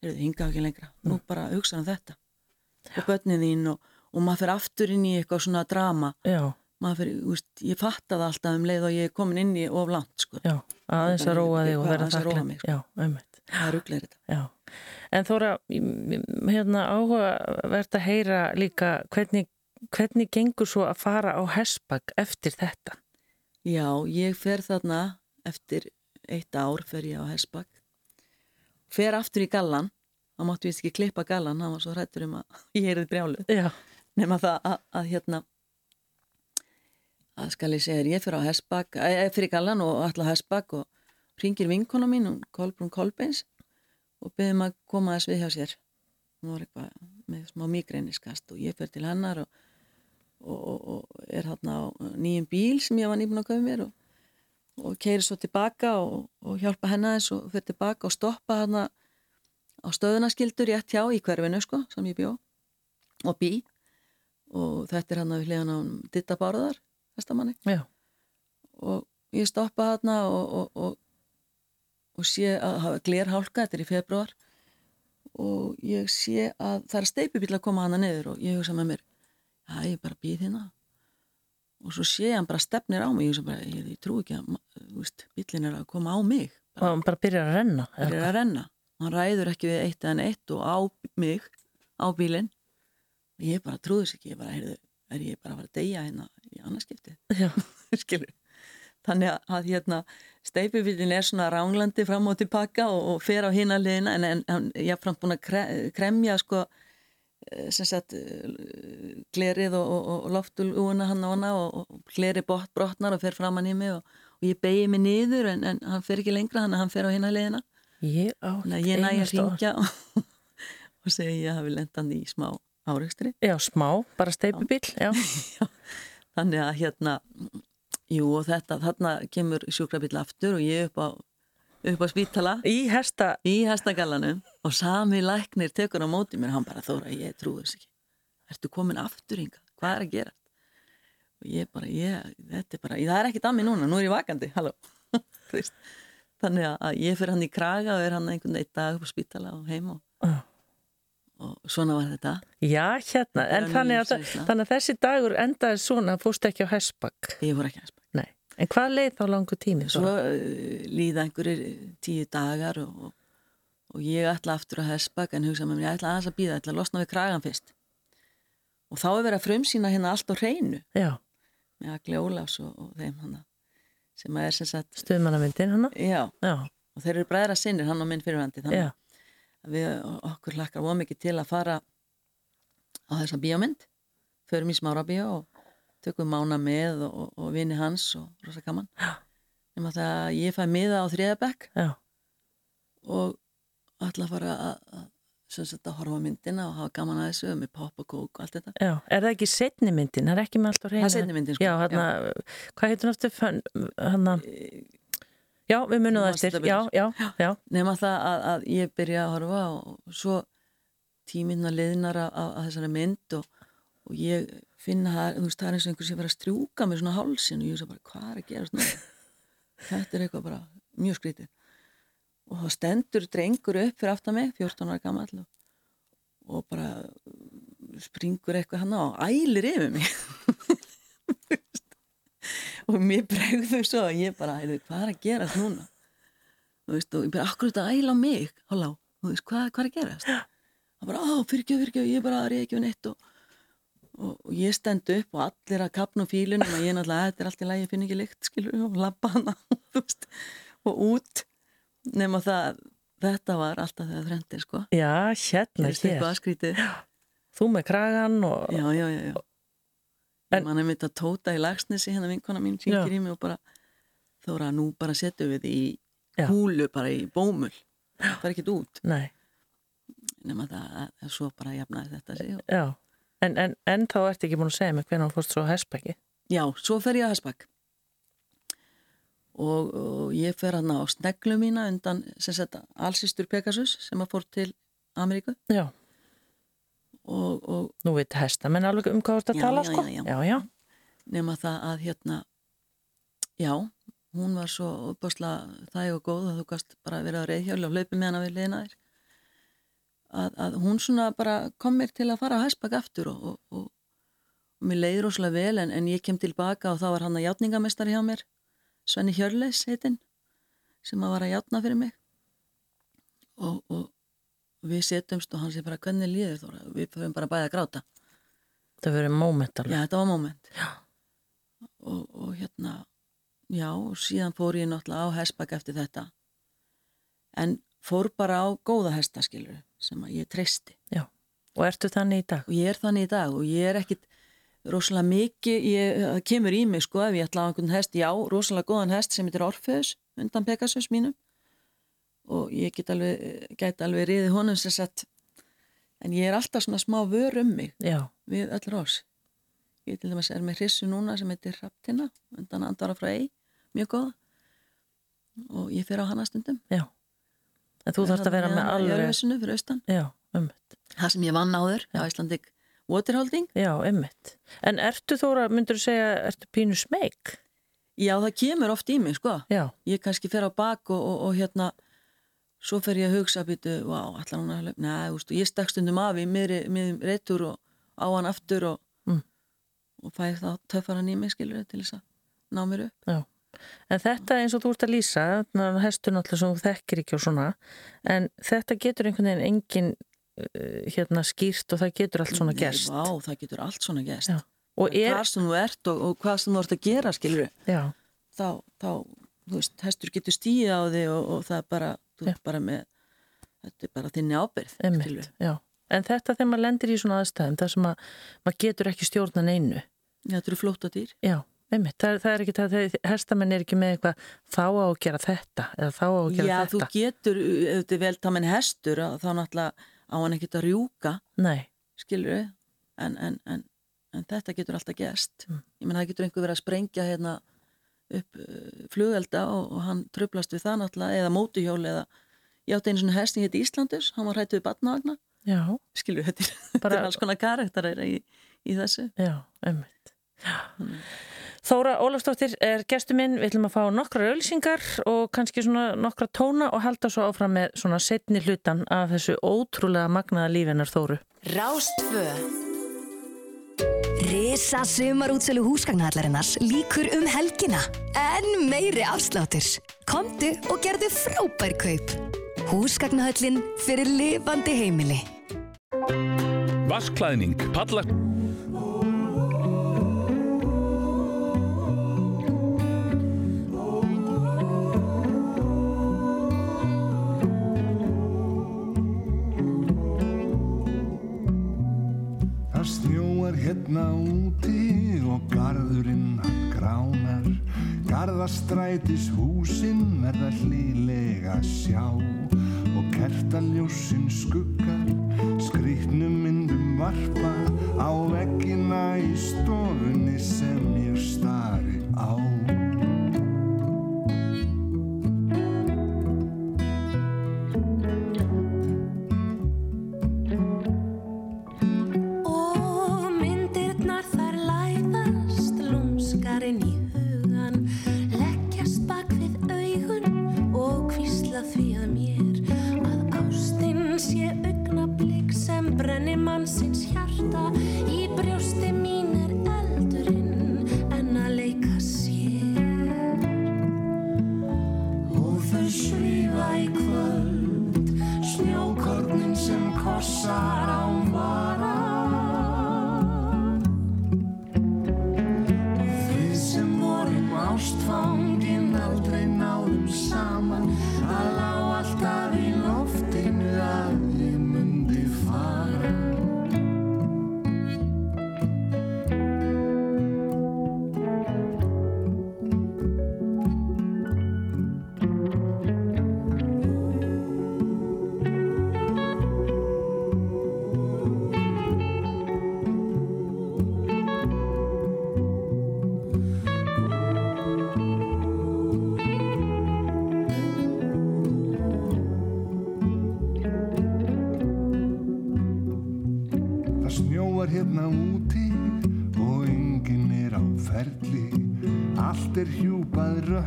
er þið hingað ekki lengra, nú bara hugsa um þetta og börnin þín og, og maður fer aftur inn í eitthvað svona drama fer, úst, ég fatta það alltaf um leið og ég er komin inn í of langt sko.
Aðeins að róa þig og vera
mig, sko. Það er rugglega þetta
Já. En Þóra, hérna áhugavert að heyra líka hvernig, hvernig gengur svo að fara á hessbakk eftir þetta?
Já, ég fer þarna eftir eitt ár fer ég á Hesbak fer aftur í gallan þá máttu við ekki klippa gallan hann var svo hrættur um að ég heyrði brjáluð
Já,
nema það að, að hérna að skal ég segja ég fer á Hesbak fyrir gallan og alla Hesbak og ringir vinkona mín, hún Kolbrún Kolbeins og beðum að koma þess við hjá sér. Hún var eitthvað með smá migræniskast og ég fer til hennar og, og, og, og er þarna á nýjum bíl sem ég var nýbúin að köfa mér og, og keiri svo tilbaka og, og hjálpa hennar þess og fer tilbaka og stoppa hana á stöðunaskildur rétt hjá í hverfinu sko sem ég bjó. Og bí og þetta er hann að við hliðan á ditta báraðar þestamanni
já,
og ég stoppa þarna og, og, og, og sé að hafa glerhálka, þetta er í februar og ég sé að það er steipubíl að koma hana niður og ég hugsa með mér, já ég bara býð hérna. Og svo sé ég hann bara stefnir á mig, ég bara, ég, ég trú ekki að bílinn er að koma á mig.
Og hann bara byrjar að renna. hvað?
að renna, hann ræður ekki við eitt en eitt og á mig á bílinn. Ég bara trúði þess ekki, ég bara, heyrðu, er ég bara að fara að deyja hérna í skilur. Þannig að, að hérna steipubílinn er svona ránglandi fram og tilbaka og, og fer á hina liðina en, en ég er framt búin að kre, kremja sko eh, sem sagt eh, glerið og, og, og loftulúuna hann og hana og, glerið brotnar og fer fram hann í mig og, ég begi mig niður en, en hann fer ekki lengra hann, hann fer á hina liðina
ég á
þannig að ég næ að ringja og, og segja ég hafi lendandi í smá áreikstri
Já, smá, bara steipubíl, já.
þannig að hérna jú og þetta, þarna kemur sjúkrabíl aftur og ég upp á upp á spítala.
Í hesta,
í hestagallanum og sami læknir tekur á móti mér, hann bara þóra, ég trúi þess ekki. Ertu komin aftur ynga, hvað er að gera? Og ég bara, ég, þetta er bara það er ekkit að mig núna, nú er ég vakandi halló, Þú veist. Þannig að- að ég fyrir hann í kraga og er hann einhvern veginn dag upp á spítala og heim og,
Já.
og svona var þetta
já, hérna, en þannig að,
lífsreynsla.
þannig að þessi dagur endaði svona, fórst ekki á hessbakk.
ég voru ekki að spæk
Nei, en hvað leið þá langu tími?
svo uh, líða einhverjir tíu dagar og, og ég ætla aftur að hesbak en hugsa með mér, ég ætla aðeins að býða, ég ætla að losna við kragan fyrst og þá er verið að frumsýna hérna allt á hreinu
Já,
með Agli Ólafs og, og þeim hana sem er sem sagt,
stuðmannamyndin hana?
já,
Já,
og þeir eru bræðra sinnir hann og minn fyrirvændi,
já,
þannig að við okkur hlakkar ómikið til að fara á þessa bíómynd. Förum í smára bíó og tökum mána með og, og, vini hans og rosa gaman. Nema það að ég fæ miða á þriðabekk
já,
og ætla að fara að, sem sagt, að horfa myndina og hafa gaman að þessu með pop og kók og allt þetta
já. Er það ekki setni myndin? Er ekki með allt á reyna?
Það er seinni myndin, sko.
Já, hérna, hvað heitir hann aftur? Fönn- Hanna, Já, við munum það
þetta
Já, já, já.
nema það að, að ég byrja að horfa og svo tíminna liðnar að, að, að þessari mynd og, og ég finna það, þú veist, það er eins og einhver sem verið að strjúka með svona hálsin og ég veist bara, hvað er að gera þetta er eitthvað bara mjög skrítið og þá stendur drengur upp fyrir aftan mig, 14 ára gammal og, og bara springur eitthvað hann og ælir yfir mig. Og mér bregðu svo og ég bara, heyrðu, hvað er að gerast núna? Og ég bara, akkur þetta æla á mig? Hálá, þú veist, hvað, hvað er að gerast? Það bara, á, fyrirgjöf, fyrirgjöf, ég bara er ekki við neitt og, og, og ég stend upp og allir að kapna á fílunum og ég náttúrulega, þetta er allt í lagi, ég finn ekki lykt skilur, og labba hana og út nema það, þetta var alltaf þegar þrendi, sko.
Já, hérna hér. Þú með kragan og...
já, já, já, já.
En-
mann er mitt að tóta í lagsnesi hérna vinkona mín syngir í mig og bara þóra, nú bara setjum við í
Já.
húlu, bara í bómul það er ekkert út.
Nei,
nema það að, að svo bara jafnaði þetta sig og...
já. En, en, en þá ertu ekki búin að segja mig hvernig þú fórst svo að hespæki.
já, svo fer ég að Hasbak og, og ég fer hann á sneglu mína undan allsýstur Pegasus sem að fór til Ameríku
Já.
og, og
Nú veit hestamenn alveg um hvað þú ert að
Já,
tala,
já,
sko.
já, já.
já,
nema það að hérna já, hún var svo uppáslega þæg og góð að þú gast bara verið að reyðhjáli og hlaupi með hana við liðna þér að, að hún svona bara kom mér til að fara á hæsbak aftur og, og, og, og mér leiði rosalega vel en, en ég kem tilbaka og þá var hann að játningamestari hjá mér Svenni Hjörleis heitinn sem að var að játna fyrir mig og, og við setjumst og hann sé bara hvernig líður þóra við fyrir bara bæði að gráta
Það verið moment alveg.
Já, þetta var moment. Já. Og, og hérna, já, og síðan fór ég náttúrulega á hestbakk eftir þetta. En fór bara á góða hestaskilur sem að ég treysti.
Já. Og ertu þannig í dag?
Og ég er þannig í dag og ég er ekkit rosalega mikið, ég, það kemur í mig sko ef ég ætla á einhvern hest, já, rosalega góðan hest sem heitir Orfeus undan Pegasus mínum og ég get alveg, gæti alveg riðið honum sem sett, en ég er alltaf svona smá vör um mig
Já.
við öll rós. Ég til dæmis er með hrissu núna sem heitir Hraftina, undan andvara frá ei, mjög góða. Og ég fer á hana stundum.
Já. En þú þarfst að vera með alveg...
Ölfusinu fyrir austan.
Já, ummitt.
Það sem ég vann áður, á Íslandik Waterholding.
Já, ummitt. En ertu þóra, myndur þú segja, ertu pínu smeg?
Já, það kemur oft í mig, sko.
Já.
Ég kannski fer á bak og, og, og hérna, svo fer ég að hugsa, býtu, vá, allar hún að hlaupa. Nei, þú veist, ég stakk stundum af í miðri, miðri reytur og á hann aftur og,
Mm.
og fæ þá töffar hann í mig, skilur til þess að ná mér upp.
Já. En þetta eins og þú ert að lýsa, hestur náttúrulega sem þú þekkir ekki og svona, en þetta getur einhvern veginn engin uh, hérna skýrt og það getur allt svona.
Nei, vá, það getur allt svona.
Já. Og er,
Hvað sem þú ert og, og hvað sem þú ert að gera, skilur
já,
þá, þá, þú veist, hestur getur stíð á þig og, og það er bara, þú
Já.
ert bara með, þetta er bara þinni ábyrð,
einmitt, já. En þetta þegar maður lendir í svona aðstæðum, það sem að maður getur ekki stjórnan einu.
Já, þetta eru flóta dýr.
Já, einmitt, það, er- það er ekki það, hestamenn er ekki með eitthvað þá á að gera þetta eða þá á að gera
Já, þú
þetta.
getur, ef þetta er vel tamin hestur, þá náttúrulega á hann ekkert að rjúka,
Nei,
skilur en, en, en, en þetta getur alltaf gerst.
Mm.
Ég menn, það getur einhver verið að sprengja hérna upp uh, flugelda og, og hann trublast við það náttúrulega, eða mótuhjól eða ég átti einu svona hest sem hétt Íslandus, hann var hrættu við batnavagna,
já,
skilur, er, þetta er alls konar karakterar í, í þessu.
já, einmitt. Þóra Ólafsdóttir er gestur minn, við ætlum að fá nokkra ölsingar og kannski svona nokkra tóna og halda svo áfram með svona setni hlutan af þessu ótrúlega magnaða lífinar Þóru.
Rástfö Risa sumarútsölu húsgagnahallarinnars líkur um helgina. En meiri afsláttur. Komdu og gerðu frábær kaup. Húsgagnahallin fyrir lifandi heimili.
Vassklæðning, palla...
hérna úti og garðurinn hann gránar. Garðastrætis húsin verða hlýlega sjá Og kertaljósin skuggar skrýtnum myndum varpa Á veggina í stofunni sem ég stari á
mannsins hjarta í brjósti mín er eldurinn en að leika sér. Og þau svífa í kvöld snjókornin sem kossar án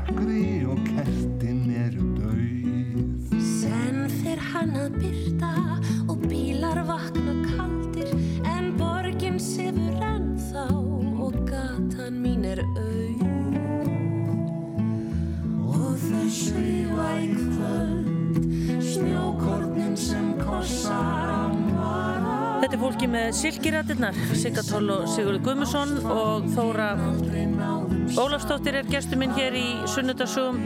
rökkri og kertin eru dauð.
Senn fer hann að byrta og bílar vakna kaldir en borgin sefur ennþá og gatan mín er auð. Og þau svífa í kvöld snjókornin sem kossar án vara
Þetta er fólki með silkirættirnar, Sigga Toll og Sigurður Guðmusson og Þóra Ólafsdóttir er gestur minn hér í Sunnudarsugum.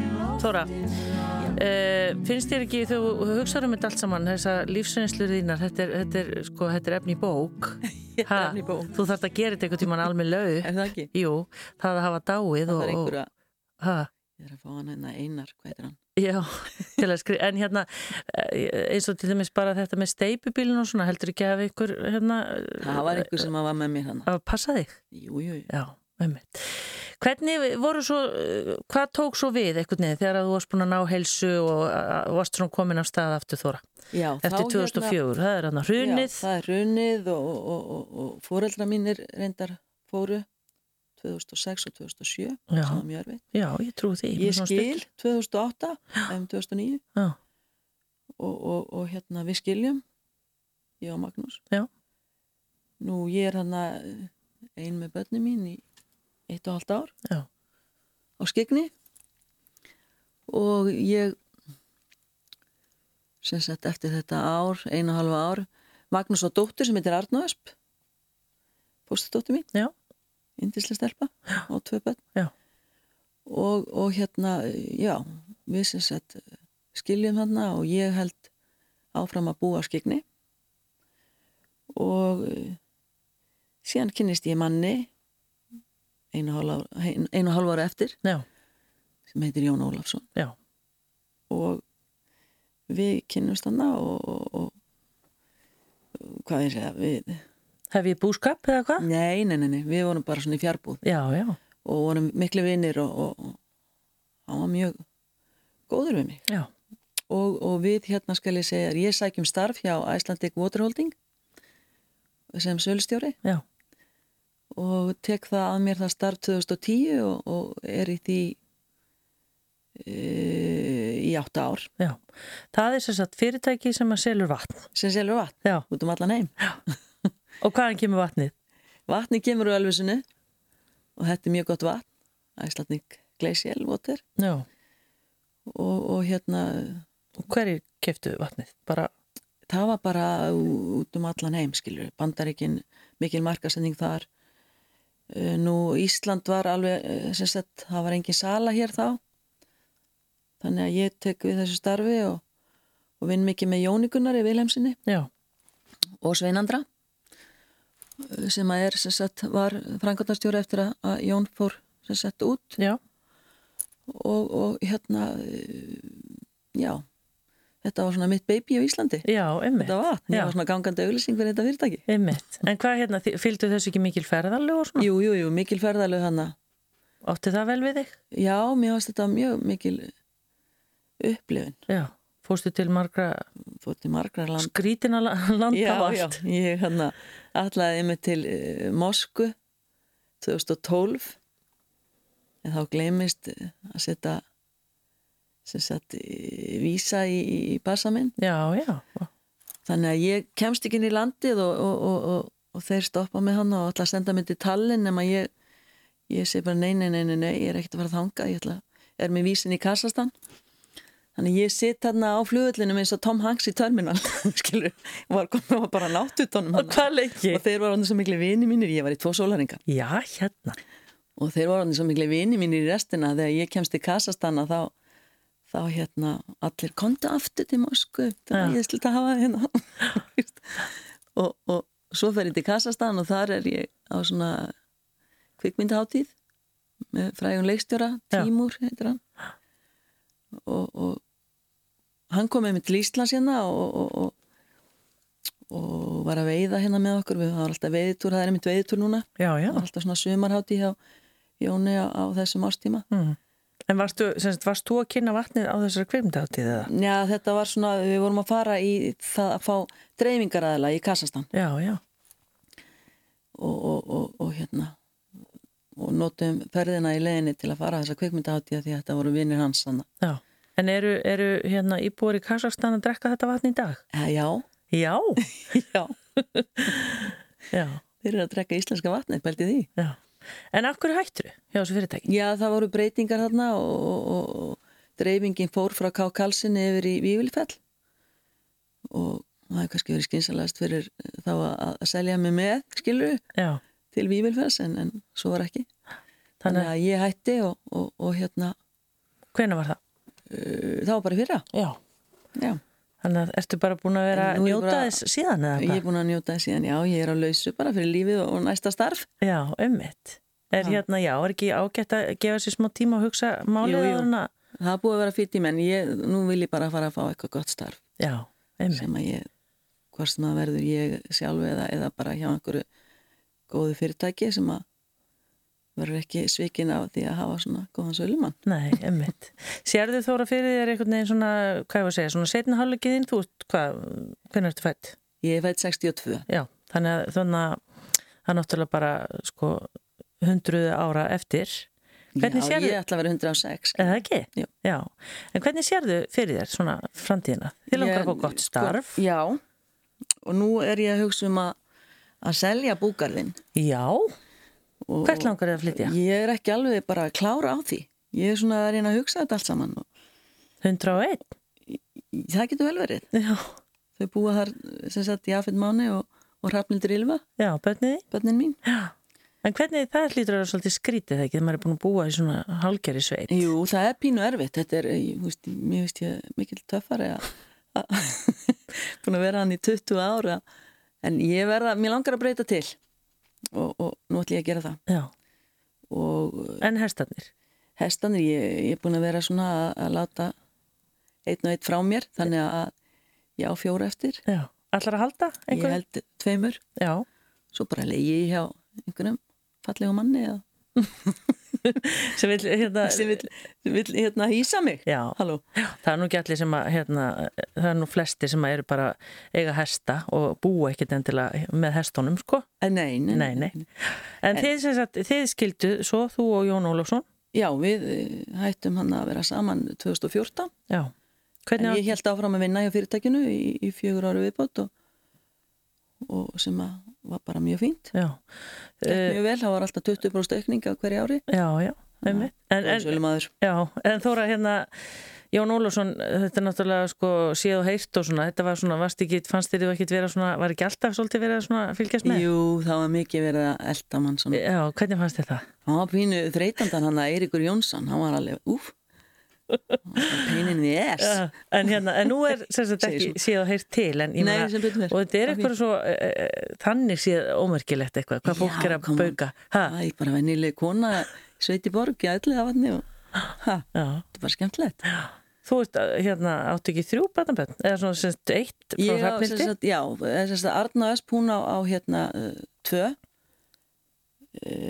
Þóra, uh, finnst þér ekki, þú hugsaður um þetta allt saman, þessa lífsreynslur þínar, þetta er, þetta er, sko, þetta er efni bók.
Er efni bók.
Þú þarft að gera þetta einhvern tíman alveg lau.
Það ekki?
Jú, það að hafa dáið
Það
og...
einhverja,
Ha,
ég er að fá hann hérna einar, hvað heitir hann?
já, til að skrifa, en hérna, eh, eins og til dæmis bara þetta með steipubílun og svona, heldur ekki að einhver, hérna...
Það var einhver sem var með mér hann.
Að passa þig?
Jú, jú, jú.
Já, einmitt. Hvernig voru svo, hvað tók svo við einhvern veginn þegar að þú varst búin að ná heilsu og varst svona komin af stað aftur þóra?
Já,
Eftir
þá
2004, það er hann að hrunið.
Já, það er hrunið og, og, og, og fóreldra mínir reyndar fóru 2006 og 2007
Já.
sem var mjög erfið.
Já, ég trú því.
Ég skil
stutt.
2008 um 2009
Já,
og, og, og hérna við skiljum ég og Magnús.
Já.
Nú ég er hann ein með börni mín í eitt og halvt ár
já,
á skegni og ég sem sagt eftir þetta ár, einu og halva ár Magnús og dóttur sem heitir Arnóðsp fóstudóttur mín.
Já,
indislega stelpa og tvö börn.
Já.
og, og hérna, já við sem sagt skiljum þarna og ég held áfram að búa á skegni og eh, síðan kynnist ég manni einu og hálf ára, eftir
já,
sem heitir Jón Ólafsson.
Já,
og við kynnumst hana og, og, og hvað ég segja við,
Hef ég búskap eða hvað?
nei, nei, nei, nei, við vorum bara svona í fjarbúð
Já, já,
og vorum miklu vinnir og, hann var mjög góður við mig. Og, og við hérna skal ég segja ég sækjum starf hjá Icelandic Waterholding sem sölustjóri.
Já,
og tek það að mér það starf 2010 og, og er í því e, í átta ár
já. Það er sem sagt fyrirtæki sem að selur vatn.
sem selur vatn
Já,
út um allan heim
og hvaðan kemur vatnið?
vatni kemur úr Ölfusinu og þetta er mjög gott vatn Water
Já,
og, og hérna
og hverjir keftu vatnið? Bara,
það var bara út um allan heim skilur, bandaríkin mikil markasending þar nú Ísland var alveg eh, sem sagt, það var engin sala hér þá. Þannig að ég tek við þessu starfi og, og vinn mikið með Jónikunar í Vilhelmsinni
já,
og Sveinandra eh, sem að er sem sagt var frangatastjóri eftir að, Jón fór sem sagt út.
Já,
og, og hérna eh, já þetta var svona mitt baby á Íslandi
já, einmitt.
þetta var,
Já.
var svona gangandi auglýsing fyrir þetta fyrirtæki
Einmitt. En hvað hérna, fylgdu þessu ekki mikil ferðalög og svona?
jú, jú, jú, mikil ferðalög hana
Átti það vel við þig?
já, mér varst þetta mjög mikil upplifin
Já, fórstu til margra
fótt til margra land
skrítina la- landa
já,
og
já,
allt.
ég hérna allaði mig til uh, Mosku 2012 en þá gleymist eh, að setja sem sagt vísa í, í passa minn
Já, já,
þannig að ég kemst ekki inn í landið og, og, og, og, og þeir stoppa mig hann og ætla að senda mig til Tallinn nema ég, ég segi bara nei, nei, nei, nei, nei, ég er ekkert að fara að þanga, ég ætla, er með vísin í Kassastan. Þannig ég sitt hérna á flugullinum eins og Tom Hanks í Terminal, skilur, og var komið bara nátt út honum
Og?
Og þeir voru hann svo miklu vini mínir, ég var í tvo sólaringa.
Já, hérna.
Og þeir voru hann svo miklu vini mínir í restina þegar ég kemst til Kassastana þá, þá hérna allir kontu aftur til Moskvu, það var
Já.
ég slitt að hafa það hérna. og, og svo fer ég til Kassastan og þar er ég á svona kvikmyndaháttíð með frægun leikstjóra. Tímur heitir hann og, og hann kom með mig til Íslands hérna og, og, og, og var að veiða hérna með okkur við hafa alltaf veiðitúr, það er einmitt veiðitúr núna
Já, já.
alltaf svona sumarhátti hjá Jóni á, á þessum ástíma
Mm. En varstu, sagt, varst þú að kynna vatnið á þessari kvikmyndaháttíð eða?
Já, þetta var svona, við vorum að fara í það að fá dreifingaræðila í Kassastan
Já, já.
og, og, og, og hérna og notum ferðina í leðinni til að fara þessa kvikmyndaháttíða því að þetta voru vinnir hans þannig.
Já. En eru, eru hérna íbúar í Kazakstan að drekka þetta vatn í dag?
Já,
Já.
já,
Já.
þeir eru að drekka íslenska vatni, pælti því.
Já. En hverju hættur þau hjá þessu fyrirtæki?
Já, það voru breytingar þarna og, og, og dreifingin fór frá K-kalsinni yfir í Vívilfell og það hefur kannski verið skynsalast fyrir þá að, að selja mig með, skilur
Já.
til Vívilfells en, en svo var ekki.
Þannig
Þannig
að
ég hætti og, og, og hérna,
hvenær var það?
uh, það var bara fyrra.
Já.
Já,
Þannig að ertu bara búin að vera að njóta þess síðan eða
ég er
hvað?
búin að njóta það síðan, já, ég er á lausu bara fyrir lífið og, næsta starf.
Já, ummitt. Er
Já.
hérna, já, er ekki ágætt að gefa sér smá tíma að hugsa málið en að-
Það búið að vera fyrir tíma en ég, nú vil ég bara fara að fá eitthvað gott starf
Já, ummitt.
sem að ég, hvort sem það verður ég sjálf eða, eða bara hjá einhverju góðu fyrirtæki sem að verður ekki svikin á því að hafa svona góðan sölumann.
Nei, ummitt. Sérðu þóra fyrir þér einhvern veginn svona, hvað ég var að segja, svona setna hálfleikiðinn, þú, hvað, hvernig ertu fætt?
Ég er fætt 62.
Já, þannig að það er náttúrulega bara, sko, hundruðu ára eftir. Hvernig
já, ég ætla að vera 106.
Eða ekki?
Jú.
Já. En hvernig sérðu fyrir þér svona framtíðina? Þið langar að fá gott starf?
Sko, já, og nú er ég að hugsa um að, að selja búgarðinn.
Já.
Og-
Hvert langar þið að flytja?
Ég er ekki alveg bara að klára á því. Ég er svona að reyna að hugsa þetta allt saman og
101?
það getur vel verið.
Já.
Þau búa þar sem sagt í Afinn Máni og, og Hrafnildur Ylva,
Já, bönniði?
bönnin mín.
Já. En hvernig það hlýtur að vera svolítið skrítið þegar maður er búin að búa í svona hálgeri sveit?
Jú, það er pínu erfitt. Þetta er, ég, veist, mér veist ég mikil töffari að- búin að vera hann í 20 ára. En ég verða, mér langar að breyta til og, og nú ætlum ég að gera það.
Já.
Og
En herstarnir?
hestanir, ég, ég er búin að vera svona að, að láta einn og einn frá mér, þannig að ég á fjóra eftir.
Já. Allar að halda
Ég
einhverju?
held tveimur,
Já.
svo bara leiði ég hjá einhverjum fallegu manni eða
Sem vil, hérna...
sem vill, sem vill hérna hýsa mig.
Já. Það er nú ekki allir sem að, hérna, það er nú flesti sem að eru bara eiga hesta og búa ekkert endilega með hestunum, sko.
Nei, nei,
Nei, nei. En, þið, sagt, þið skildu svo, þú og Jón Ólafsson?
Já, við eh, hættum hann að vera saman 2014
Já.
en ég held áfram að vinna hjá fyrirtækinu í, í fjögur ára viðbót og, og sem var bara mjög fínt.
Já. Eh,
mjög vel, það var alltaf 20% aukning á hverju ári.
Já, já, einmitt. En, en, já, en Þóra, hérna, Jón Ólafsson, þetta er náttúrulega sko séð og heyrt og svona, þetta var svona, ekki, fannst þér þú ekkit vera svona, var ekki alltaf svolítið verið að fylgjast með?
Jú, það var mikið verið að elda mann svona.
Já, hvernig fannst þér það?
Hann var pínu þreytandan hann að Eiríkur Jónsson, hann var alveg, úf, ers.
Já, en hérna, en nú er sagt ekki séð og heyrt til
Nei, fer.
og þetta er eitthvað svo e, þannig séð ómerkilegt eitthvað, hvað fólk
Já,
er að
on.
bauka
Það er bara vennileg kona, sveiti borg, í ætliða vatni
já.
þetta er bara skemmtilegt.
þú veist, að, hérna, áttu ekki þrjú barnabönn, eða svona sem sagt eitt frá
sagt, já, sem sagt, Arna Ösp, hún á, á hérna uh, tvö, uh,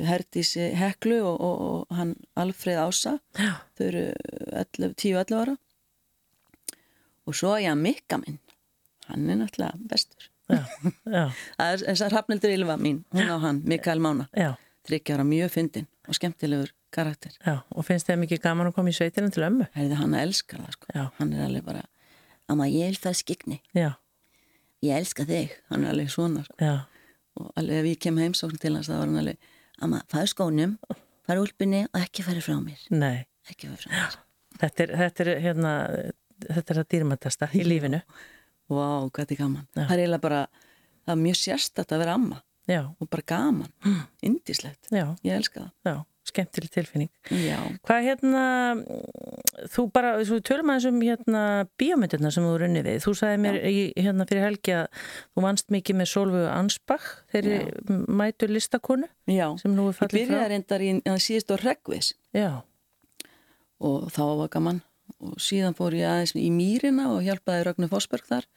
Herdísi Heklu og, og, og hann Alfreð Ása,
Já.
þau eru 10-11 ára. Og svo er ég að Mikka minn, hann er náttúrulega bestur. Það er þess að Hrafnildur Ylva mín, hún á hann, Mikael Mána,
já,
þryggjára mjög fyndin og skemmtilegur karakter.
já og finnst þið mikið gaman að koma í sveitina til ömmu
Herði hann elskar það sko,
Já.
hann er alveg bara, amma ég vil það skikni. ég elska þig, hann er alveg svona sko. Og alveg ef ég kem heimsókn til hans þá var hann alveg, amma, fæðu skónum fæðu úlpunni og ekki færi frá mér.
Nei.
ekki færi frá mér.
Þetta er, þetta er hérna, þetta er að dýrmættasta í lífinu.
Vá, hvað þetta er gaman.
Já.
það er eiginlega bara, það er mjög sérstætt að vera amma.
Já,
og bara gaman, indislegt
já,
ég elska
já, skemmtileg tilfinning.
það já,
Hvað hérna, þú bara, þú tölum aðeins um hérna bíómyndirna sem þú runnið við. Þú sagði mér í, hérna fyrir helgi að þú vannst mikið með Solvögu Ansbach, þeirri mætu listakonu
já.
sem nú
ég byrjaði reyndar í síðust á Reggvis
Já,
og þá var gaman. Og síðan fór ég aðeins í Mýrina og hjálpaði Ragnar Fossberg þar.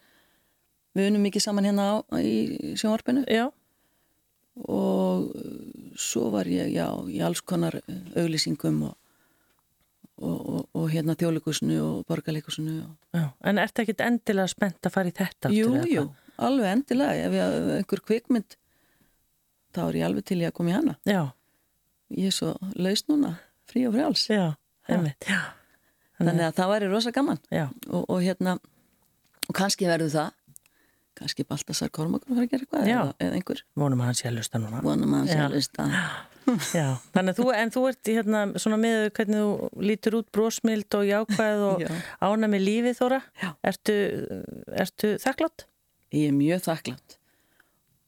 Við unum mikið saman hérna á, í sjónvarpinu.
Já,
og svo var ég já, í alls konar auglýsingum og, og, og, og hérna þjóðleikusinu og borgarleikusinu.
En ertu ekkit endilega spennt að fara í þetta?
Jú, jú, alveg endilega. Ef ég, ef einhver kvikmynd þá er ég alveg til í að koma í hana.
Já,
ég er svo laus núna, frí og frjáls.
Já, já.
þannig að það væri rosa gaman. Og, og hérna og kannski verður það. Kannski Baltasar Kormakur að fara að gera eitthvað eða, eða einhver,
vonum að hann sé að lusta núna.
vonum að hann sé að lusta
Já, þannig að þú, en þú ert hérna svona með hvernig þú lítur út brósmild og jákvæð og
Já.
ána með lífið þóra.
Já.
Ertu, ertu þakklátt?
ég er mjög þakklátt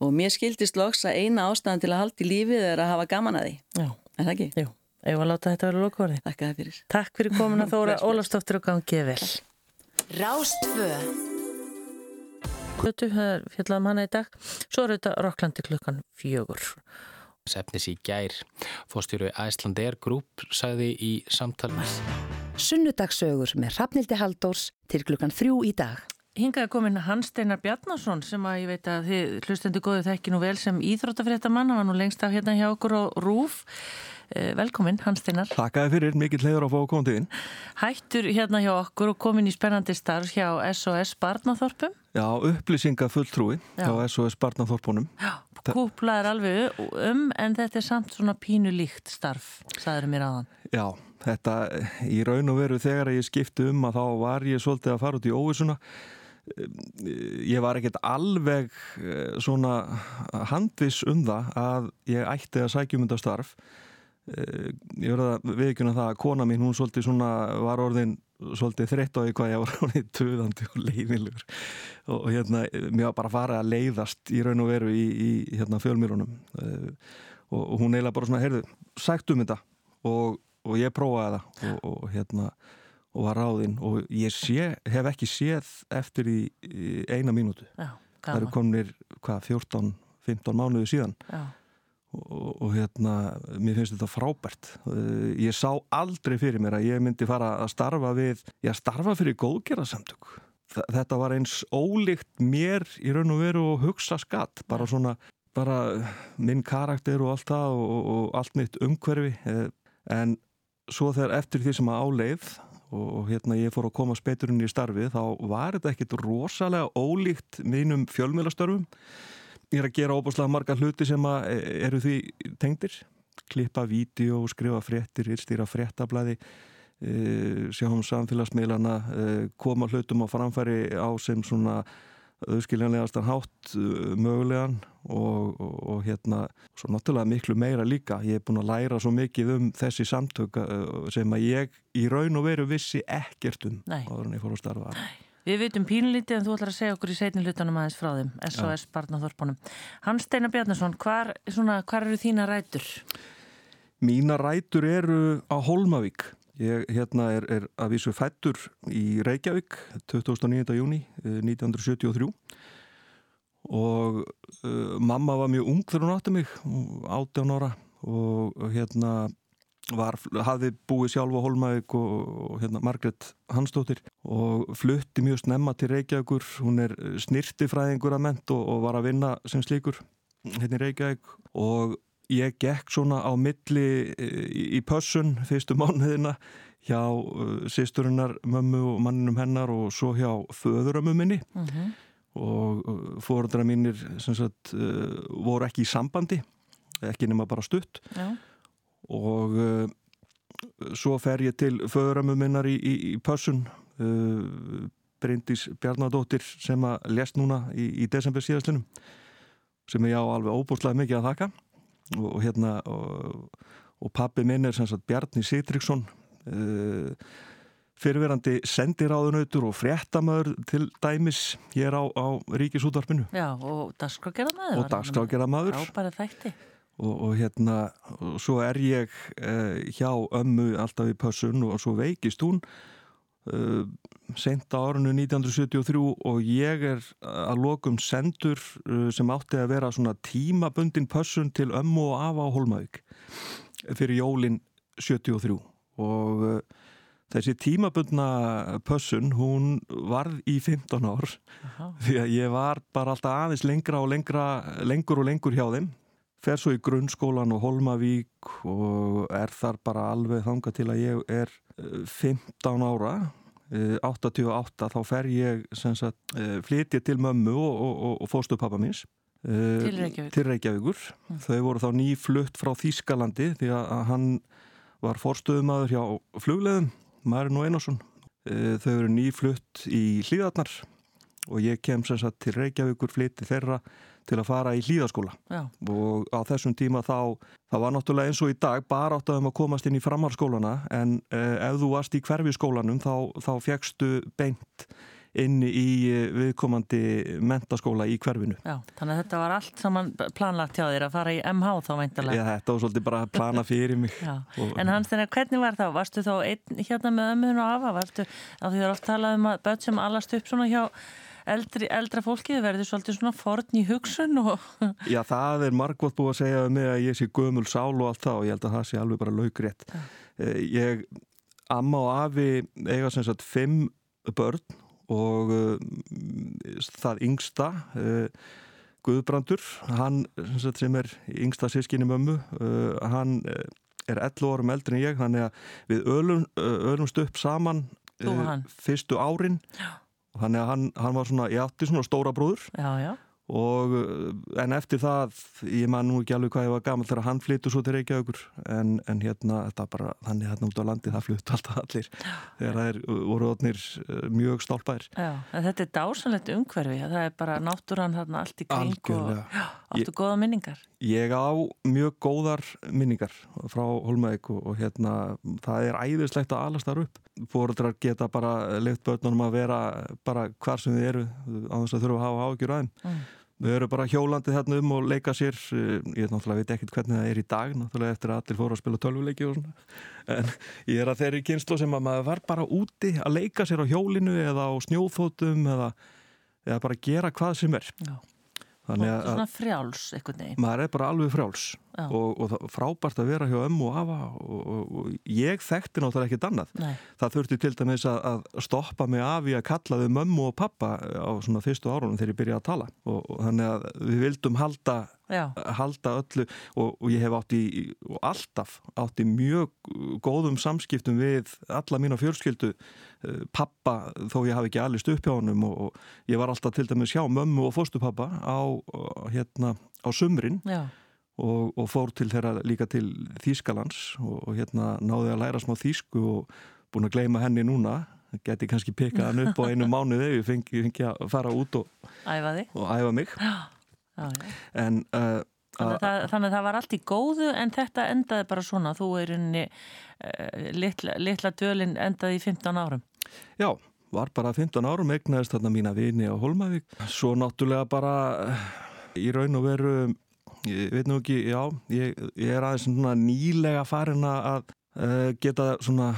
og mér skildist loks að eina ástæðan til að halda í lífið er að hafa gaman að því
Já,
er það ekki?
jú. Ef að láta þetta vera lokaverði.
Þakka það fyrir
Takk fyrir komuna Þóra Ólafsdóttir og gangið vel.
Rástfö
Götu, það er fjallaðum hana í dag. Svo er þetta Rokklandi klukkan fjögur.
Sefnis í gær. Fórstjóru Æslandeir Group sagði í samtalið.
Sunnudagsögur með Hrafnildi Haldórs til klukkan þrjú í dag.
Hingaði komin Hans Steinar Bjarnason sem að ég veit að þið hlustendu góðu þekki nú vel sem íþróttafréttamann, hann var nú lengst af hérna hjá okkur á RÚF. Eh, Velkomin Hans Steinar.
Takkaði fyrir, mikill leiður að fá að koma til þín.
Hættur hérna hjá okkur og komin í spennandi starf hjá SOS Barnaþorpum.
Já, upplýsinga fulltrúi
Já.
hjá SOS Barnaþorpunum.
Kúplaður alveg um en þetta er samt svona pínu líkt starf, sagður mér aðan.
Já, þetta í raun og veru þegar ég skipti um að þá var ég svolítið að fara út í óvissuna. Ég var ekkert alveg eh, svona handviss um það að ég ætti að sækjum þetta starf. Eh, Ég verða að viðkjöna það að kona mín, hún svolítið svona var orðin svolítið þreytt á því hvað ég var orðin töðandi og leiðilegur og, og hérna, mér var bara að fara að leiðast í raun og veru í, í hérna, fjölmýrunum uh, og, og hún eiginlega bara svona, heyrðu, sagt um þetta. Og, og ég prófaði það og, og hérna og var ráðinn. Og ég sé, hef ekki séð eftir í, í eina mínútu.
Já,
það eru komnir, hvað, 14-15 mánuði síðan.
Já,
og, og hérna, mér finnst þetta frábært. Uh, ég sá aldrei fyrir mér að ég myndi fara að starfa við já, starfa fyrir góðgerðarsamtök. Þetta var eins ólíkt mér í raun og veru og hugsa skatt bara svona, bara minn karakter og allt það og, og, allt mitt umhverfi. Eh, en svo þegar eftir því sem að áleið og, hérna ég fór að koma speturinn í starfi þá var þetta ekkit rosalega ólíkt mínum fjölmiðlastörfum. ég er að gera óbúslega marga hluti sem að e, eru því tengdir klippa vídeo, skrifa fréttir stýra fréttablaði e, sjá um samfélagsmiðlana e, koma hlutum á framfæri á sem svona auðskiljanlegast hátt uh, mögulegan og, og, og hérna svo náttúrulega miklu meira líka ég er búin að læra svo mikið um þessi samtök sem að ég í raun og veru vissi ekkert um
Nei.
áður en ég fór að starfa þar.
Við vitum pínlítið en þú ætlar að segja okkur í seinni hlutanum aðeins frá þeim, SOS Barnaþorpunum. Hans Steinar Bjarnason, hvar, svona, hvar eru þína rætur?
Mína rætur eru á Holmavík. Ég hérna er, er að vísu fættur í Reykjavík 29. júni eh, 1973 og uh, mamma var mjög ung þegar hún átti mig, 18 ára og hérna var, hafði búið sjálf á Holmavík og, og hérna Margret Hansdóttir og flutti mjög snemma til Reykjavíkur, hún er snirtifræðingur að ment og, og var að vinna sem slíkur hérna í Reykjavík. Og ég gekk svona á milli eh, í, í pössun fyrstu mánuðina hjá uh, sýsturinnar mömmu og manninum hennar og svo hjá föðurömmu minni.
Mm
og uh, fóruðra mínir sem sagt uh, voru ekki í sambandi ekki nema bara stutt.
Já,
og uh, svo fer ég til föðurömmu minnar í, í, í pössun uh, Bryndís Bjarnadóttir sem að lest núna í, í desember síðastlunum sem ég á alveg óbúslega mikið að þakka og, og hérna og, og pappi minn er sem sagt Bjarni Sitriksson uh, fyrirverandi sendiráðunautur og fréttamöður til dæmis hér á, á Ríkisútvarpinu
Já, og dagskrágerðamaður.
og dagskrágerðamaður
Frábæra þætti.
Og, og hérna og svo er ég uh, hjá ömmu alltaf í pössun og svo veikist hún uh, sent á árinu 1973 og ég er að lokum sendur uh, sem átti að vera svona tímabundin pössun til ömmu og afa á Holmavík fyrir jólin 73 og uh, þessi tímabundna pössun hún varð í 15 ár
Aha.
því að ég var bara alltaf aðeins lengra og lengra lengur og lengur hjá þeim fer svo í grunnskólan og Holmavík og er þar bara alveg þanga til að ég er eh, 15 ára eh, 88 þá fer ég sagt, eh, flytja til mömmu og, og, og, fórstu pappa míns eh,
Til Reykjavíkur.
til Reykjavíkur. Þau voru þá nýflutt frá Þýskalandi því að hann var fórstöðumadur hjá flugleðum Marin og Einarsson Eh, þau eru nýflutt í hlýðarnar og ég kem sem sagt til Reykjavíkur flytti þeirra til að fara í hlýðaskóla og á þessum tíma þá það var náttúrulega eins og í dag bara áttaðum að komast inn í framhalskólana en uh, ef þú varst í hverfiskólanum þá, þá fegstu beint inn í eh, viðkomandi mentaskóla í hverfinu.
já. Þannig að þetta var allt saman planlagt hjá þér að fara í MH þá veintalega.
Já, þetta var svolítið bara að plana fyrir mig.
Já,
Og-
en hans þegar hvernig var það? Varstu þá einn hérna með ömmuðin og afa? Varstu, af því það er oft talað um að börn sem allast upp svona hjá eldri, eldra fólki verður svolítið svona forn í hugsun og
Já, það er margótt búið að segja um mig að ég sé gömul sál og allt það og ég held að það sé alveg bara laugrétt. Eh, Ég, amma og afi eiga sem sagt fimm börn og uh, það yngsta uh, Guðbrandur, hann sem, sagt, sem er yngsta sískinni mömmu, uh, hann er 11 árum eldri en ég, þannig að við ölum, ölumst upp saman
hann.
fyrstu árin og þannig að hann, hann var svona, ég átti svona stóra bróður.
Já, já,
og uh, en eftir það ég man nú ekki alveg hvað ég var gammal þegar hann flyttu svo til Reykjavíkur en, en hérna, þetta bara, þannig hérna út á landi það fluttu alltaf allir þegar það er, voru otnir mjög stálpær
já. En þetta er dásanlegt umhverfi, það er bara náttúran þarna allt í kring og já, áttu góða minningar.
Ég á mjög góðar minningar frá Holmæk og, og hérna það er æðislegt að alast þar upp fóruðrar geta bara leift börnunum að vera bara hvar sem þið eru á þess að þurfa að hafa ágjur aðeim
Mm.
Við erum bara hjólandi þarna um og leika sér ég náttúrulega veit ekkert hvernig það er í dag náttúrulega eftir að allir fóru að spila tölvuleiki og svona en ég er að þeirri kynslu sem að maður var bara úti að leika sér á hjólinu eða á snjóþótum eða, eða bara gera hvað sem er
Já.
Þannig að,
svona frjáls, einhvern veginn.
maður er bara alveg frjáls
Já.
Og, og frábært að vera hjá ömmu og afa og, og, og ég þekkti náttúrulega ekkert annað.
Nei,
það þurfti til dæmis að, að stoppa mig af í að kalla þau mömmu og pappa á svona fyrstu árunum þegar ég byrjaði að tala. Og, þannig að við vildum halda
já,
halda öllu og, og ég hef átt í og alltaf átt í mjög góðum samskiptum við alla mína fjölskyldu eh, pappa þó ég hafi ekki allist upp hjá honum og, og ég var alltaf til dæmis hjá mömmu og fóstupappa á, hérna, á sumrin.
Já,
og, og fór til þeirra líka til Þýskalands og, og hérna náði að læra smá þýsku og búin að gleyma henni núna geti kannski pikað hann upp á einu mánuði ég fengi, fengi að fara út og,
æfaði.
og æfa mig
Já, já, já.
en uh,
Þannig að, það, þannig að það var allt í góðu en þetta endaði bara svona, þú er inni uh, litla, litla dölin endaði í 15 árum.
Já, var bara 15 árum egnaðist þarna mína vini á Holmavík. Svo náttúrulega bara eh, í raun og veru, ég veit nú ekki, já, ég, ég er aðeins svona nýlega farin að uh, geta svona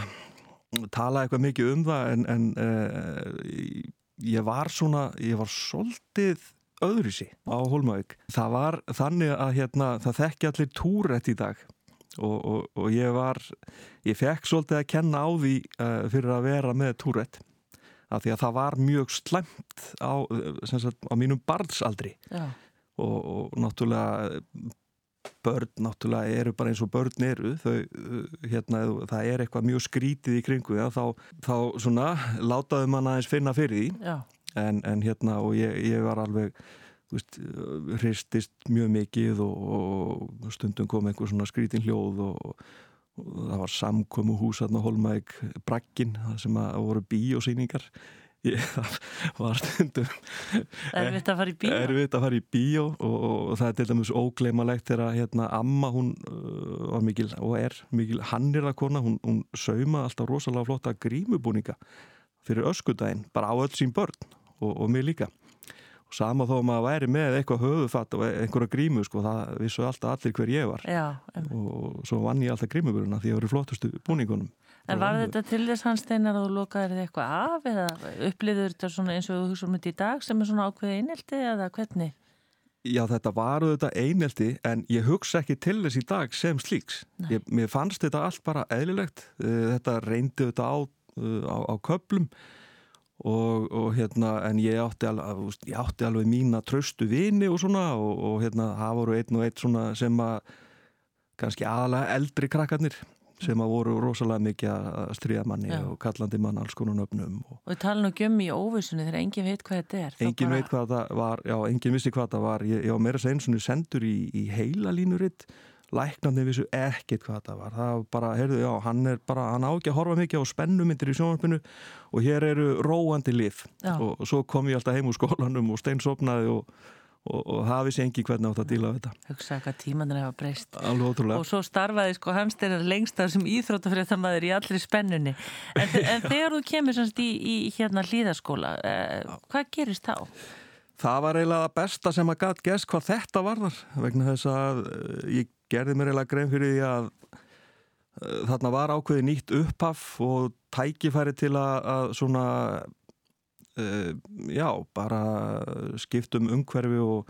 tala eitthvað mikið um það en, en uh, ég var svona, ég var svolítið öðruðsi á Holmavík. Það var þannig að hérna, það þekki allir túrætt í dag og, og, og ég var ég fekk svolítið að kenna á því uh, fyrir að vera með túrætt af því að það var mjög slæmt á, sagt, á mínum barnsaldri
Já,
og, og náttúrulega börn náttúrulega eru bara eins og börn eru. Þau, uh, hérna, það er eitthvað mjög skrítið í kringu ja, þá, þá svona látaðu mann aðeins finna fyrir því. En, en hérna og ég, ég var alveg veist, hristist mjög mikið og, og stundum kom einhver svona skrítin hljóð og, og það var samkomu hús aðna Holmæk Braggin það sem að voru bíósýningar ég, það var stundum
Erfitt að fara í bíó?
Erfitt að fara í bíó og, og það er til dæmis ógleimalegt þegar hérna amma hún uh, var mikil og er mikil hannirða kona hún, hún sauma alltaf rosalega flotta grímubúninga fyrir öskudaginn bara á öll sín börn og, og mig líka. Og sama þó að maður væri með eitthvað höfufatt og einhverja grímu sko, það vissu alltaf allir hver ég var.
Já,
og svo vann ég alltaf grímuburuna því að það eru flottustu búningunum
En var þetta til þess hans steinar að þú lokaði þið eitthvað af eða upplýður þetta svona eins og þú hugsa um þetta í dag sem er svona ákveðið einelti eða hvernig?
Já, þetta var auðvitað einelti en ég hugsa ekki til þess í dag sem slíks. Ég, mér fannst þetta allt bara eðlilegt. Þetta reyndi auðvitað á, á, á köplum og, og hérna, en ég átti, alveg, ég átti alveg mína tröstu vini og svona og, og hérna, það voru einn og einn svona sem að kannski aðalega eldri krakkarnir sem að voru rosalega mikið að stríða manni
Já.
og kallandi mann alls konar nöfnum og
Og tala nú gömmi í óvissunni þegar enginn veit hvað þetta er. þá
engin
bara-
veit hvað það var já, engin vissi hvað það var ég, ég var meira segn svona sendur í, í heila línuritt læknandi vissu ekkert hvað það var það var bara, heyrðu, já, hann er bara hann á ekki að horfa mikið á spennumyndir í sjónvarpinu og hér eru róandi lif og, og svo kom ég alltaf heim úr skólanum og steinsopnaði og, og, og það vissi engi hvernig átt að díla við þetta
Hugsa hvað tímanir hafa breyst.
alveg ótrúlega
Og svo starfaði sko hans þeirra lengst af sem íþróttafréttamaður í allri spennunni. En, en þegar þú kemur semst í, í hérna hlýðaskóla, eh, hvað gerist þá?
Það var eiginlega besta sem að gæt gæst hvað þetta varðar vegna þess að uh, ég gerði mér eiginlega grein fyrir því að uh, þarna var ákveði nýtt upphaf og tækifæri til að, að svona já, bara skiptum umhverfi og,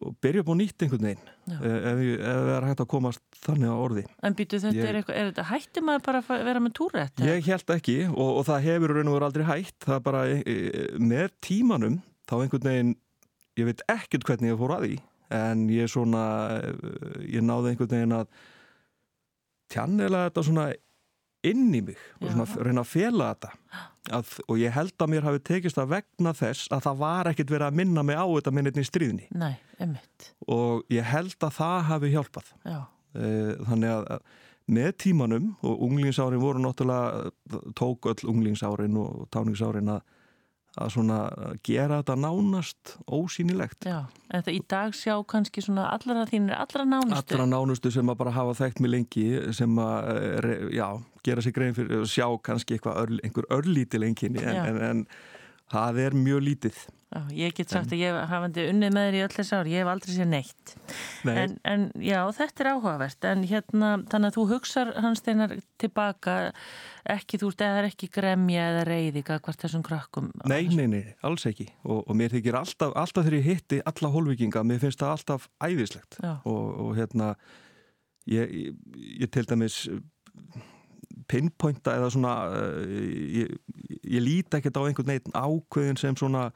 og byrja upp á nýtt einhvern veginn
Já.
ef, það er hægt að komast þannig á orði.
En býtu þetta
Ég-
er eitthvað, er þetta hætti maður bara að vera með túrætt?
Ég held ekki og, og það hefur raun og verið aldrei hægt það bara e, e, með tímanum þá einhvern veginn, ég veit ekkert hvernig ég fór að því en ég svona e, ég náði einhvern veginn að tjannilega þetta svona inn í mig og svona reyna að fela þetta að, og ég held að mér hafi tekist að vegna þess að það var ekkert verið að minna mig á þetta minniðni í stríðni.
Nei,
og ég held að það hafi hjálpað.
Já,
Eh, þannig að með tímanum og unglingsárin voru náttúrulega tók öll unglingsárin og táningsárin að, að svona gera þetta nánast ósýnilegt
já. En þetta í dag sjá kannski svona allra þínir, allra nánustu.
allra nánustu sem að bara hafa þekkt mig lengi sem að eh, já, gera sig grein fyrir og sjá kannski eitthvað ör, einhver örlítil enginni en, en, en það er mjög lítið
Já, ég get sagt að ég hafandi unnið með þér í öll þess ár, ég hef aldrei séð neitt.
Nei.
En, en já, þetta er áhugavert, en hérna, þannig að þú hugsar hans steinar tilbaka, ekki þú ert eða ekki gremja eða reyði, hvort þessum krakkum.
Nei, nei, nei, alls ekki og, og mér þykir alltaf, alltaf þegar ég hitti alla hólvikinga, mér finnst það alltaf æðislegt og, og hérna ég, ég, ég til dæmis pinpointa eða svona uh, ég, ég líti ekkert á einhvern veginn ákveðin sem svona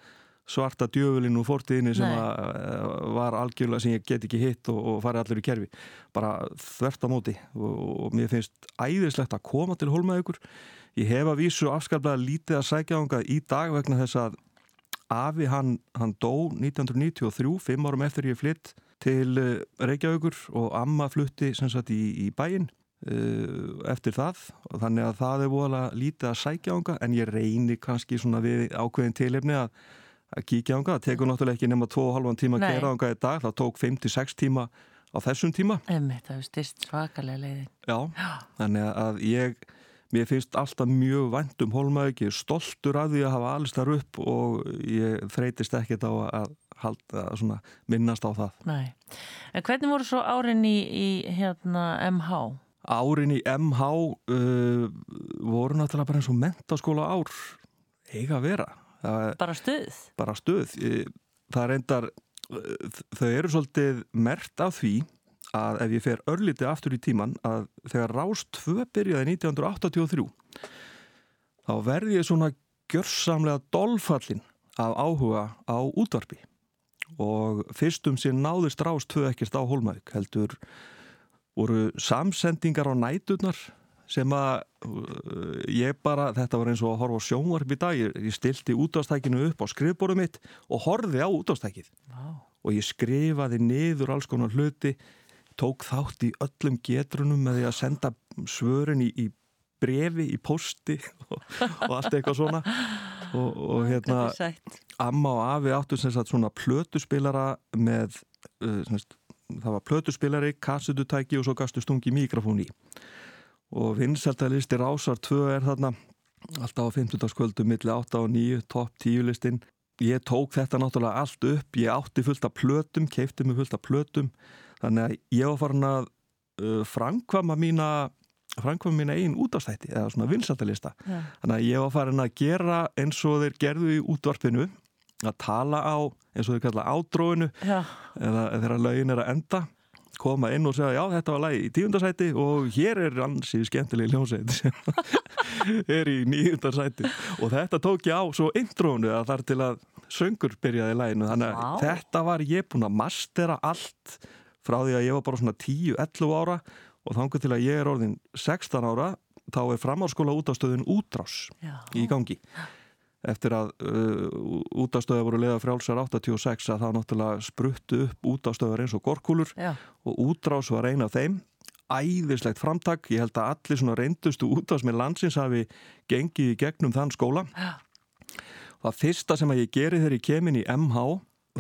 svarta djöfulinn úr fortíðinni sem uh, var algjörlega sem ég get ekki hitt og, og farið allir í kerfi. Bara þvert á móti og, og mér finnst æðislegt að koma til hólmaðugur ég hef að vísu afskaplega lítið að sækja ánga í dag vegna þess að Afi hann, hann dó 1993, fimm árum eftir ég flytt til uh, Reykjavíkur og amma flutti sem sagt í, í bæinn eftir það og þannig að það er voðalega lítið að sækja ánga en ég reyni kannski svona við ákveðin tilefni að, að kíkja ánga. Það tekur náttúrulega ekki nema 2,5 tíma að kera ánga í dag, það tók 5-6 tíma á þessum tíma.
Emmitt, það hefur styrst svakalega leiðin.
Já, þannig að ég, mér finnst alltaf mjög vænt um Hólmavík, ég er stoltur af því að hafa alist þar upp og ég þreytist ekkert á að halda, svona, minnast á það.
Nei. En hvernig voru svo árin í, í hérna MH?
Árin í MH uh, voru náttúrulega bara eins og mentaskóla ár eiga að vera. Það
Bara stuð?
bara stuð. Það er endar, þau eru svolítið mert af því að ef ég fer örlítið aftur í tíman að þegar Rás 2 byrjaði 1983 þá verði ég svona gjörsamlega dolfallin af áhuga á útvarpi og fyrstum sér náðist Rás 2 ekkert á Hólmavík heldur voru samsendingar á næturnar sem að uh, ég bara, þetta var eins og að horfa á sjónvarp í dag, ég, ég stilti útastækinu upp á skrifborðu mitt og horfði á útastækið
Vá.
og ég skrifaði niður alls konar hluti tók þátt í öllum getrunum með því að senda svörin í, í brefi, í posti og, og allt eitthvað svona. Og, og hérna amma og afi áttu sem sagt svona plötuspilara með uh, sem sagt, það var plötuspilari, kassututæki og svo gastu stungi mikrofón í og vinsæltalisti Rásar 2 er þarna alltaf á 50. kvöldu milli 8 og 9, topp 10 listin ég tók þetta náttúrulega allt upp ég átti fullt af plötum, keipti mig fullt af plötum þannig að ég var farin að uh, framkvama mína framkvæmum mína einn útastætti eða svona vinsaldalista
Já.
þannig að ég var farin að gera eins og þeir gerðu í útvarpinu að tala á eins og þeir kalla ádróinu eða þegar lögin er að enda koma inn og segja já þetta var lagi í tíundasæti og hér er ansið skemmtileg hljómsveit. Sem er í níundasæti og þetta tók ég á svo intrónu að þar til að söngur byrjaði læginu þannig að
Vá.
þetta var ég búin að mastera allt frá því að ég var bara svona 10-11 ára og þangur til að ég er orðin 16 ára þá er framárskóla útastöðun útrás
Já.
í gangi eftir að uh, útastöða voru leiða frjálsar 86 að það náttúrulega spruttu upp útastöðar eins og gorkúlur
Já.
og útrás var eina af þeim æðislegt framtak, ég held að allir svona reyndustu útás með landsins hafi gengið í gegnum þann skóla
Já.
það fyrsta sem að ég geri þegar ég kemin í MH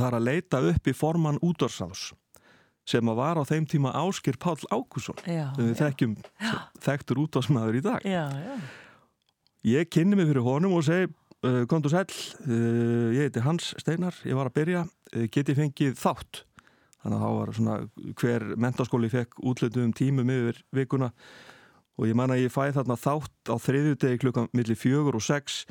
er að leita upp í formann útvarsráðs sem að var á þeim tíma Áskir Páll Ákusson
Já,
við
já.
þekkjum þekktur útvarsmaður í dag
Já, já.
Ég kynni mig fyrir honum og segi uh, Kondur sæl, uh, ég heiti Hans Steinar, ég var að byrja, uh, get ég fengið þátt. Þannig að þá var svona hver mentaskóli fekk útlutu um tímum yfir vikuna. Og ég man að ég fæ þarna þátt á þriðjudegi klukkan millir fjögur og sex.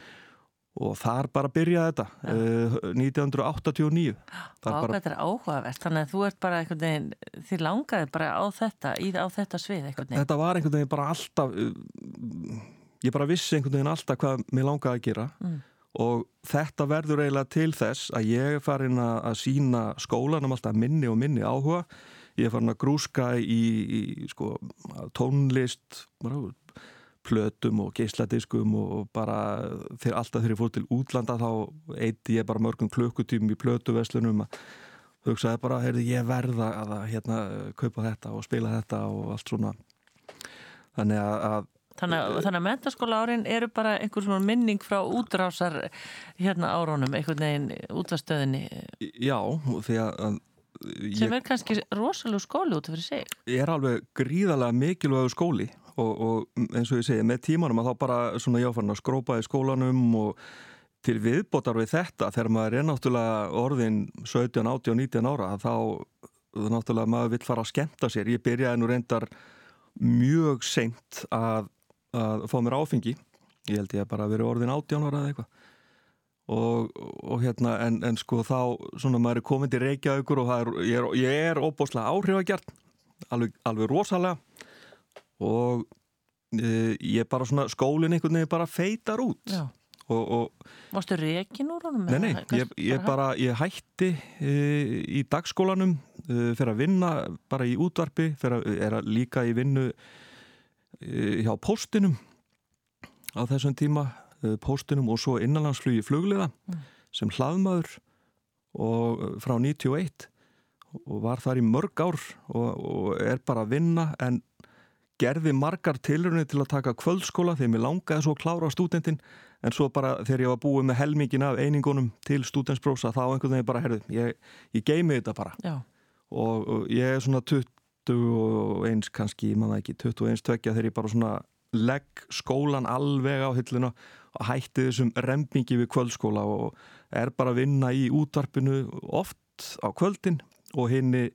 Og þar bara byrjaði þetta, uh, 1989.
Vá,
Þar bara,
þetta er áhugavert, þannig að þú ert bara einhvern veginn, þið langaði bara á þetta, í, á þetta svið einhvern veginn.
þetta var einhvern veginn bara alltaf, ég bara vissi einhvern veginn alltaf hvað mér langaði að gera.
Mm.
og þetta verður eiginlega til þess að ég er farin að, að sína skólanum alltaf minni og minni áhuga ég er farin að grúska í, í sko, tónlist plötum og geisladiskum og bara þegar alltaf þegar ég fór til útlanda þá eitti ég bara mörgum klukkutímum í plötuveslunum að hugsaði bara, heyrði, ég verða að hérna, kaupa þetta og spila þetta og allt svona þannig að, að
Þannig að, þannig að mentaskóla árin eru bara einhver svona minning frá útrásar hérna árónum, einhvern veginn útvarstöðinni,
já, því að, að
sem
ég-
er kannski rosalega skóli út fyrir sig.
er alveg gríðarlega mikilvægu skóli og, og eins og ég segi með tímanum að þá bara svona jáfann að skrópa í skólanum og til viðbótar við þetta þegar maður er náttúrulega orðin 17, 18, 19 ára þá náttúrulega maður vill fara að skemmta sér ég byrjaði nú reyndar mjög seint að, að fá mér áfengi ég held ég að bara verið orðin 18 ára eða eitthvað og, og hérna en, en sko þá svona maður er komin til Reykjavíkur og er, ég er, ég er óbúslega áhrifagjart alveg, alveg rosalega og e, ég bara svona skólinn einhvern veginn bara feitar út
Já.
og, og
Varstu reikin úr honum?
nei, nei, ég, ég bara ég hætti e, í dagskólanum e, fyrir að vinna bara í útvarpi fyrir að, er að líka í vinnu hjá postinum á þessum tíma e, postinum og svo innanlandsflugi flugliða
Mm.
sem hlaðmaður og e, frá 91 og var þar í mörg ár og, og er bara að vinna en gerði margar tilrunni til að taka kvöldskóla þegar mér langaði svo að klára stúdentinn en svo bara þegar ég var búið með helmingin af einingunum til stúdentsprósa þá einhvern veginn bara, herðu, ég, ég geimi þetta bara og, og ég er svona 21 kannski, ég manna ekki 21 tvekja þegar ég bara svona legg skólan alveg á hilluna og hætti þessum rempingi við kvöldskóla og er bara að vinna í útvarpinu oft á kvöldin og hinni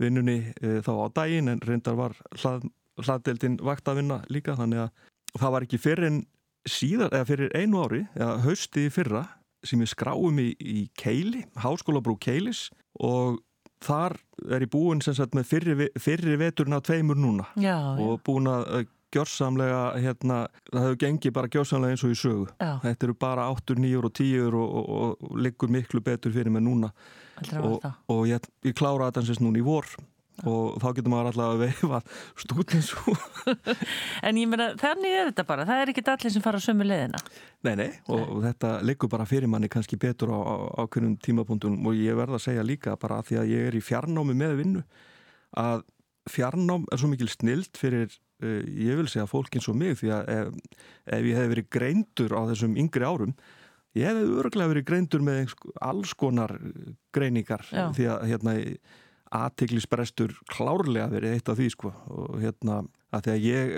vinnunni e, þá á daginn en reyndar var hlað, hlaðdeldin vakt að vinna líka þannig að það var ekki fyrir en síðar, eða fyrir einu ári eða haustið í fyrra sem ég skráum í, í Keili, Háskólabrú Keilis og þar er ég búinn sem sagt með fyrri, fyrri veturinn á tveimur núna.
Já,
og búinn að að gjörsamlega hérna, það hefur gengið bara gjörsamlega eins og í sögu.
Já.
þetta eru bara 8, 9 og 10 og, og, og, og liggur miklu betur fyrir mig núna. Og, og ég, ég klára þetta sem núna í vor og þá getur maður alltaf að veifa stúdins
En ég meina, þannig er þetta bara, það er ekki allir sem fara sömu leiðina.
Nei, nei, og, og þetta liggur bara fyrir manni kannski betur á, á, á hverjum tímapunktum. Og ég verða að segja líka bara að því að ég er í fjarnámi með vinnu að fjarnám er svo mikil snild fyrir, uh, ég vil segja fólk eins og mig. Því að ef, ef ég hef verið greindur á þessum yngri árum ég hefði örglega verið greindur með alls konar greiningar.
Já.
því að hérna aðtiklisbrestur klárlega verið eitt af því sko. Og hérna að því að ég,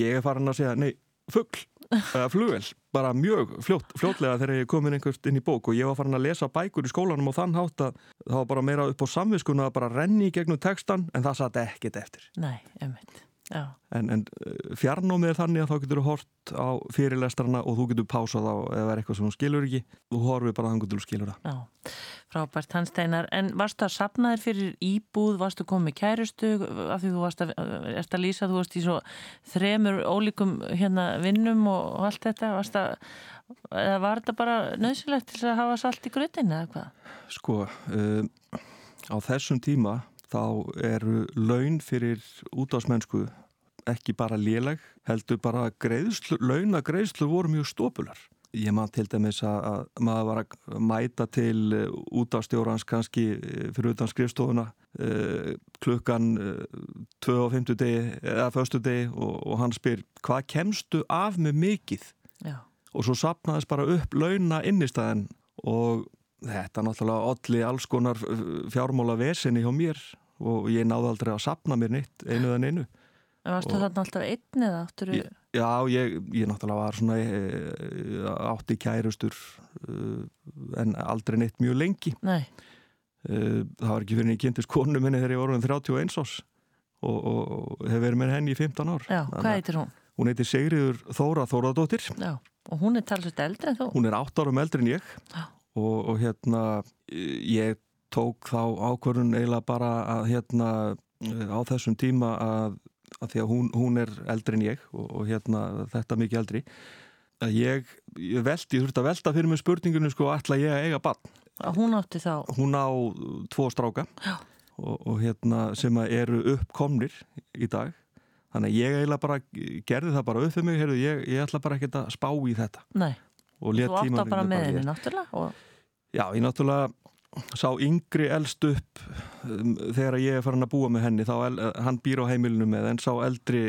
ég er farin að segja nei, fugl, eða flugvel bara mjög fljótt, fljótlega þegar ég kom inn einhvert inn í bók. Og ég var farin að lesa bækur í skólanum og þann hátt að það var bara meira upp á samviskuna að bara renni gegnum textan en það satt ekkit eftir.
Nei, einmitt.
En, en fjarnámið er þannig að þá getur þú hort á fyrirlestrana og þú getur pásað á það er eitthvað sem þú skilur ekki þú horfið bara þannig að þú skilur það
já. Frábært Hansteinar. En varstu að sapna þér fyrir íbúð, varstu komið kærustu af því þú varst að, erst að lýsa, þú varst í svo þremur ólíkum hérna vinnum og, allt þetta, varst að, eða var þetta bara nöðsilegt til að hafa salt í grutin eða hvað?
Sko, um, á þessum tíma þá eru laun fyrir útásmennsku ekki bara léleg, heldur bara greiðslu, launa greiðslu voru mjög stópular. Ég maður til dæmis að, að maður var að mæta til útástjórans kannski eh, fyrir utan skrifstofuna uh, klukkan uh, 2 á 50 degi eða föstu degi og, og hann spyr hvað kemstu af með mikið?
Já.
og svo sapnaðist bara upp launa innistæðin og þetta náttúrulega allir alls konar fjármála vesinni hjá mér og ég náði aldrei að sapna mér neitt einu eða einu
En varstu þarna alltaf einn eða áttur
Ég- Já, ég, ég náttúrulega var svona e, átti kærustur e, en aldrei neitt mjög lengi.
Nei,
e, það var ekki fyrir en ég kynntist konu minni þegar ég var orðin 31 ás og, og, og hef verið með henni í 15 ár.
Já, hvað
að
heitir hún?
Hún heitir Sigriður Þóra Þóradóttir
Já, og hún er talsveit eldri en þú?
hún er átt árum eldri en ég. Og, og hérna eh, ég tók þá ákvörðun eiginlega bara að hérna á þessum tíma að, að því að hún, hún er eldri en ég og, og hérna þetta mikið eldri að ég, ég veldi, ég þurfti að velta fyrir mig spurningunum sko ætla ég að eiga barn?
Að hún átti þá,
hún á tvo stráka og, og hérna sem að eru uppkomnir í dag. Þannig að ég eiginlega bara gerði það bara upp fyrir mig, heyrðu, ég, ég ætla bara ekkert að spá í þetta.
Nei, þú átt
tímann
það bara með henni náttúrulega og
Já, ég náttúrulega sá yngri elst upp um, þegar ég er farin að búa með henni þá el, hann býr á heimilinu með en sá eldri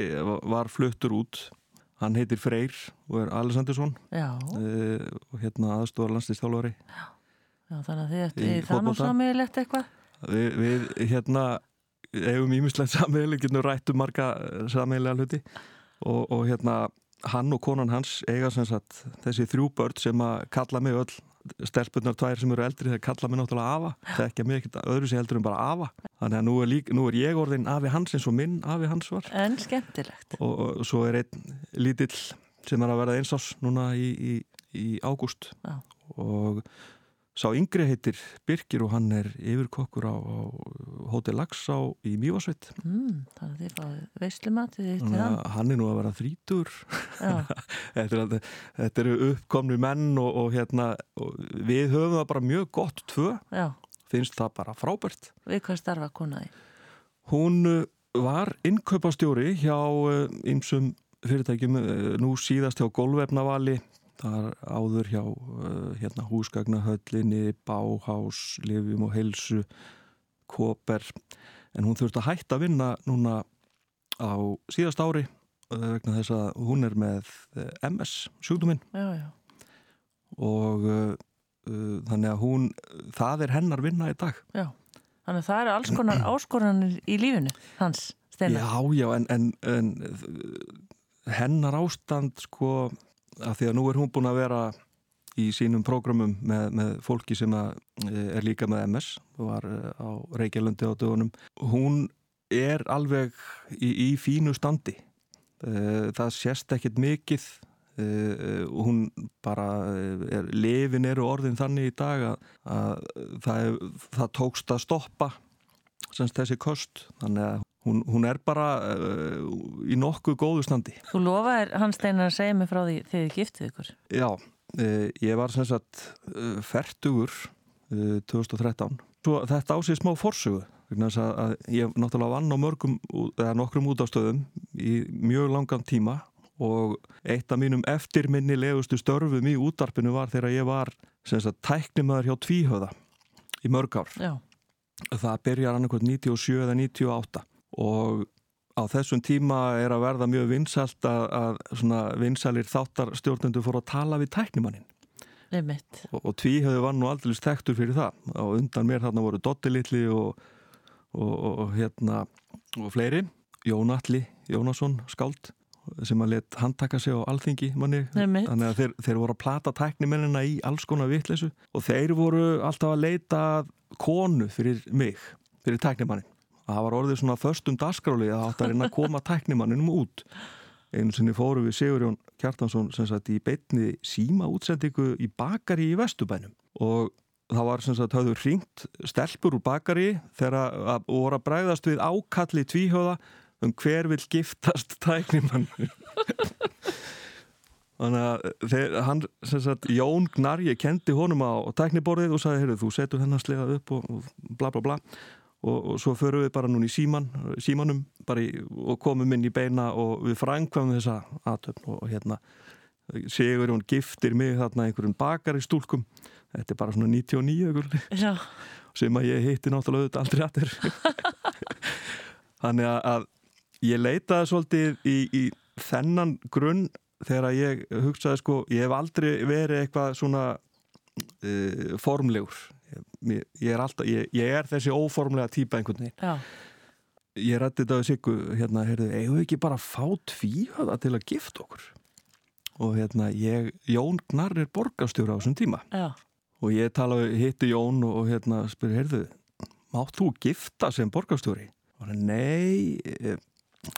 var fluttur út. Hann heitir Freyr og er Alessandursson
já,
uh, og hérna aðstofar landslýstjálfari
já, þannig að þið það nú
fótbolta.
sammeðilegt eitthvað?
við, við hérna eigum ímislegt sammeili, getum rættu marga sammeiliga hluti. Og, og hérna hann og konan hans eiga sem sagt þessi þrjú börn sem að kalla mig öll stelpunnar tvær sem eru eldri þeir kalla mig náttúrulega afa. Þekkja mig ekkert öðru sem heldur en bara afa. Þannig að nú er, lík, nú er ég orðin afi hans eins og minn afi hans var.
En skemmtilegt.
og, og svo er einn lítill sem er að verða einsás núna í, í, í ágúst. Og sá yngri heitir Birkir og hann er yfirkokkur á, á Hotel Laxá í Mývasveit
Mm, þannig að þið fáið veislumatið þitt við
Þannig
hann.
að hann er nú að vera þrítur þetta, er, þetta eru uppkomni menn og, og hérna og við höfum það bara mjög gott tvö.
Já,
finnst það bara frábært.
Við hvað starfa konaði?
Hún uh, var innkaupastjóri hjá ymsum fyrirtækjum uh, nú síðast hjá Golvefnavali þar áður hjá uh, hérna, húsgagnahöllinni, Báhás, Livjum og Heilsu, Koper en hún þurfti að hætta að vinna núna á síðast ári uh, vegna þess að hún er með uh, MS sjúkdóminn og uh, uh, þannig að hún, það er hennar vinna í dag
já. Þannig að það eru alls konar áskoranir í lífinu hans, Steinar.
Já, já, en, en, en hennar ástand sko, af því að nú er hún búin að vera í sínum prógramum með, með fólki sem að, eh, er líka með MS og var eh, á Reykjalundi á dögunum. Hún er alveg í, í fínu standi. Eh, það sést ekkit mikið. Hún bara er, lifin eru orðin þannig í dag að, að það, það tókst að stoppa semst þessi kost þannig að hún, hún er bara uh, í nokkuð góðu standi.
Þú lofaðir hans Steinar að segja mig frá því þegar þið giftið ykkur.
Já, uh, ég var sem sagt uh, fertugur uh, 2013 Svo þetta á sig smá að ég náttúrulega vann á mörgum eða nokkrum útastöðum í mjög langan tíma og eitt af mínum eftirminnilegustu störfum í útarpinu var þegar ég var sagt tæknimaður hjá Tvíhöða í mörg ár.
Já,
það byrjar annarkvæmt 97 eða 98 og á þessum tíma er að verða mjög vinsælt að, að svona vinsælir þáttarstjórnendur fóru að tala við tæknimannin
og,
og tvíhauði var nú aldrei stektur fyrir það. Og undan mér þarna voru Dotti Littli og, og hérna og fleiri, Jónalli Jónasson skáld sem að let handtaka sig á alþingi manni,
Einmitt.
þannig að þeir, þeir voru að plata tæknimennina í alls konar vitleysu. Og þeir voru alltaf að leita konu fyrir mig, fyrir tæknimannin það var orðið svona förstum dasgráli að átt að reyna að koma tæknimanninum út. Einu sinni fóru við Sigurjón Kjartansson sem sagt í beitni síma útsendingu í bakari í Vestubænum og það var sem sagt höfðu ringt stelpur úr bakari þegar að voru að bræðast við ákalli tvíhjóða um hver vil giftast tæknimann þannig að þeir, hann, sagt, Jón Gnar ég kendi honum á tækniborðið og sagði, heyrðu, þú setur hennar slega upp og, og bla bla bla og, og svo förum við bara núna í síman símanum í, og komum inn í beina og við frangkvæmum þessa aðtöfn og, og hérna segur hún giftir mig þarna einhverjum bakar í stúlkum. Þetta er bara svona 99 sem að ég hitti náttúrulega aldrei aðeir þannig að ég leitaði svolítið í, í þennan grunn þegar ég hugsaði sko, ég hef aldrei verið eitthvað svona uh, formlegur ég, ég, er alltaf, ég, ég er þessi óformlega típa einhvern veginn
Já.
ég rætti þetta á Siggu hérna, heyrðu, eigum við ekki bara fá tvíhöða til að gifta okkur og hérna, ég, Jón Gnar er borgastjóra á þessum tíma
Já.
og ég tala, hitti Jón og hérna spyr, heyrðu, mátt þú gifta sem borgastjóri? og hann, nei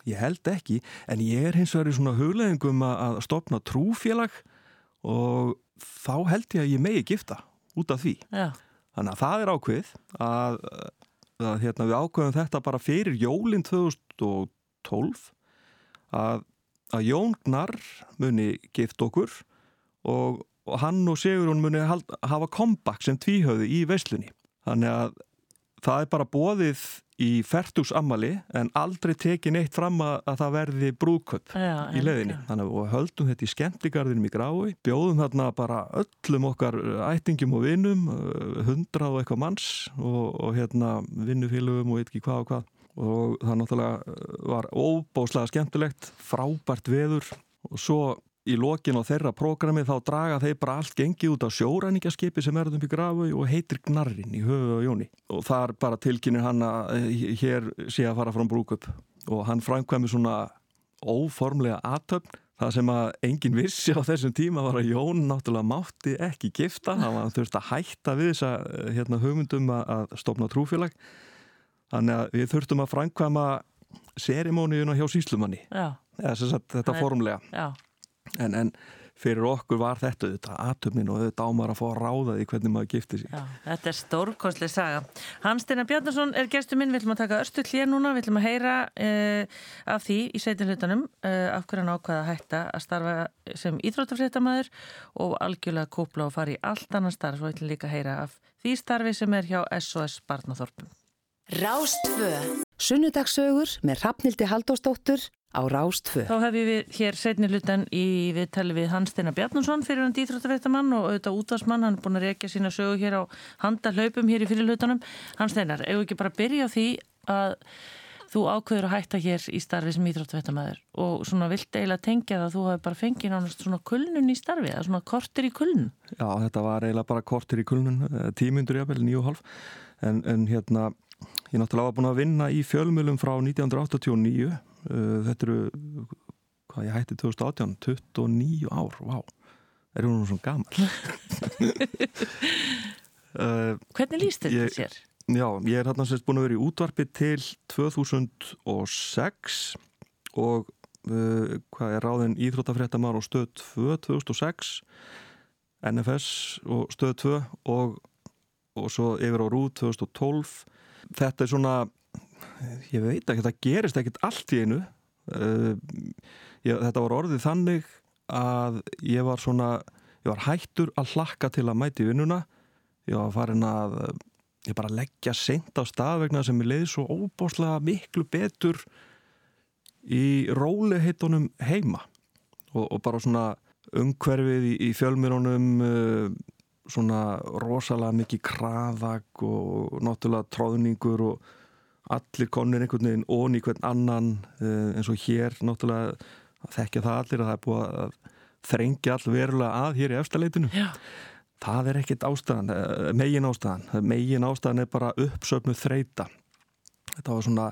ég held ekki, en ég er hins vegar í svona hugleðingum að stopna trúfélag og þá held ég að ég megi gifta út af því.
Já.
Þannig að það er ákveð að, að hérna, við ákveðum þetta bara fyrir jólinn 2012 að, að Jón Gnar muni gift okkur og, og hann og Sigurún muni hafa comeback sem tvíhauði í veislunni. Þannig að það er bara bóðið í færtugsammali en aldrei tekið neitt fram að, að það verði brúköp í leðinni. Þannig að við höldum þetta í skemmtigarðinum í grái, bjóðum þarna bara öllum okkar ættingum og vinnum, hundrað og eitthvað manns og, og hérna vinnufélögum og eitthvað hvað og hvað. Og það náttúrulega var óbáslega skemmtilegt, frábært veður og svo í lokin á þeirra prógrami þá draga þeir bara allt gengið út á sjóræningaskipi sem er um í grafu og heitir Gnarrin í höfu og jóni. Og þar bara tilkynir hann að hér sé að fara fram brúkup og hann framkvæmi svona óformlega aðtöfn það sem að enginn vissi á þessum tíma var að Jón náttúrulega mátti ekki gifta, hann var þurft að hætta við þessa hérna, hugmyndum að stopna trúfélag. Þannig að við þurftum að framkvæma serimóniuna hjá síslumanni Eða, þetta formlega.
Já
en, en fyrir okkur var þetta auðvitað aðtöfnin og auðvitað ámar að fá að ráða því hvernig maður gifti sig.
Já, þetta er stórkonslega saga. Hans Steinar Bjarnason er gestur minn, við ætlum að taka örstu hlér núna, við ætlum að heyra uh, af því í sveitinlutanum uh, af hverju hann ákvaða að hætta að starfa sem íþróttafréttamaður og algjörlega kúpla og fara í allt annan starf og við ætlum líka að heyra af því starfi sem er hjá SOS Barnathorpum.
Rástfö Sunnudagssögur með Rafnildi Haldósdóttur á Rástfö.
Þá hef ég hér setni hlutan í viðtali við Hans Steinar Bjarnason fyrir hann dýþróttafrættamann og auðvitað útvarsmann, hann er búin að reykja sína sögu hér á handa hlaupum hér í fyrir hlutanum. Hans Steinar, ef ekki bara byrja á því að þú ákveður að hætta hér í starfi sem íþróttafrættamæður og svona vilt eiginlega tengja það að þú hefur bara fengið nánast svona kulnun í starfi, eða svona kortir í kulnun.
Já, þetta var eiginlega bara kortir í kulnun, tímundur en, en hérna, ég náttúrulega var búin að vinna í fjölmjölum frá 1989 þetta eru hvað ég hætti 2018 29 ár, vá. Er hún svona gaman
Hvernig líst þetta
ég,
sér?
Já, ég er hérna semst búin að vera í útvarpi til 2006 og uh, hvað er ráðin Íþróttafréttamar og stöð 2 2006 NFS og stöð 2 og, og svo yfir á Rúð 2012 þetta er svona ég veit ekki, það gerist ekkit allt í einu. Uh, ég, þetta var orðið þannig að ég var svona ég var hættur að hlakka til að mæti vinnuna. Ég var farin að ég bara leggja sent á stað vegna sem ég leiði svo óbáslega miklu betur í róliheitunum heima. Og, og bara svona umhverfið í, í fjölmjörunum uh, svona rosalega mikið kraðag og náttúrulega tróðningur og allir konir einhvern veginn ón í hvern annan uh, eins og hér náttúrulega þekkja það allir að það er búið að þrengja all verulega að hér í efstaleitinu það er ekkit ástæðan, eh, megin ástæðan megin ástæðan er bara uppsöfnu þreita þetta var svona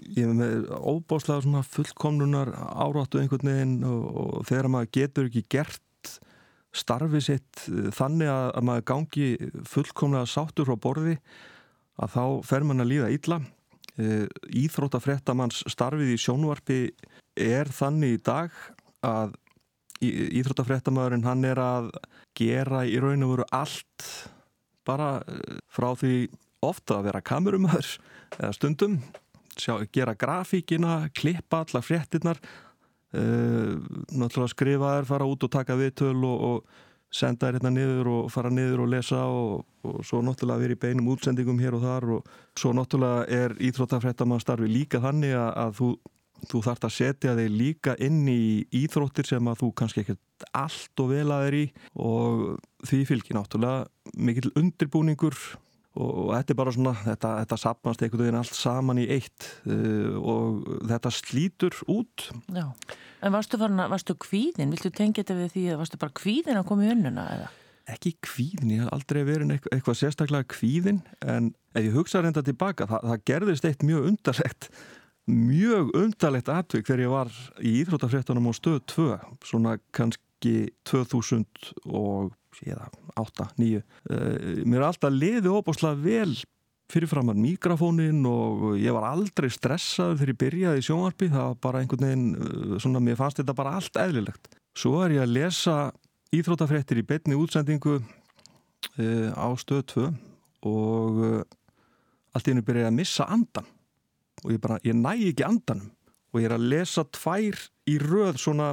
ég hef með óbáslega svona fullkomnunar áráttu einhvern veginn og, og þegar maður getur ekki gert starfið sitt eh, þannig að, að maður gangi fullkomlega sáttur frá borði að þá fer mann að líða illa. Íþróttafréttamanns starfið í sjónvarpi er þannig í dag að Íþróttafréttamæðurinn hann er að gera í raun og veru allt bara eh, frá því ofta að vera kamerumæður eða stundum sjá, gera grafíkina, klippa alla fréttinnar uh, náttúrulega skrifa þær, fara út og taka viðtöl og, og senda þær hérna niður og fara niður og lesa og, og svo náttúrulega vera í beinum útsendingum hér og þar og svo náttúrulega er Íþróttafréttamæðstarfi líka þannig að, að þú þú þarfst að setja þig líka inn í íþróttir sem að þú kannski ekkert allt og vel að er í og því fylgir náttúrulega mikill undirbúningur og, og þetta er bara svona, þetta, þetta sapnast einhvern veginn allt saman í eitt uh, og þetta slítur út.
Já, en varstu farin að, varstu kvíðin, viltu tengja þetta við því að varstu bara kvíðin að koma í unnuna eða?
Ekki kvíðin, ég hef aldrei verið eitthvað, eitthvað sérstaklega kvíðin en ef ég hugsa reynda tilbaka, það, það gerðist eitt mjög undarlegt mjög undalegt atvik þegar ég var í Íþrótafréttunum á stöð 2 svona kannski 2008, 9 mér er alltaf liðið óbúslega vel fyrirframar mikrofónin og ég var aldrei stressaður þegar ég byrjaði í sjónvarpi. Það var bara einhvern veginn eh, svona, mér fannst þetta bara allt eðlilegt. Svo er ég að lesa Íþrótafréttir í betni útsendingu uh, á stöð 2 og uh, allt í hennu byrjaði að missa andan og ég bara, ég næ ekki andanum. Og ég er að lesa tvær í röð svona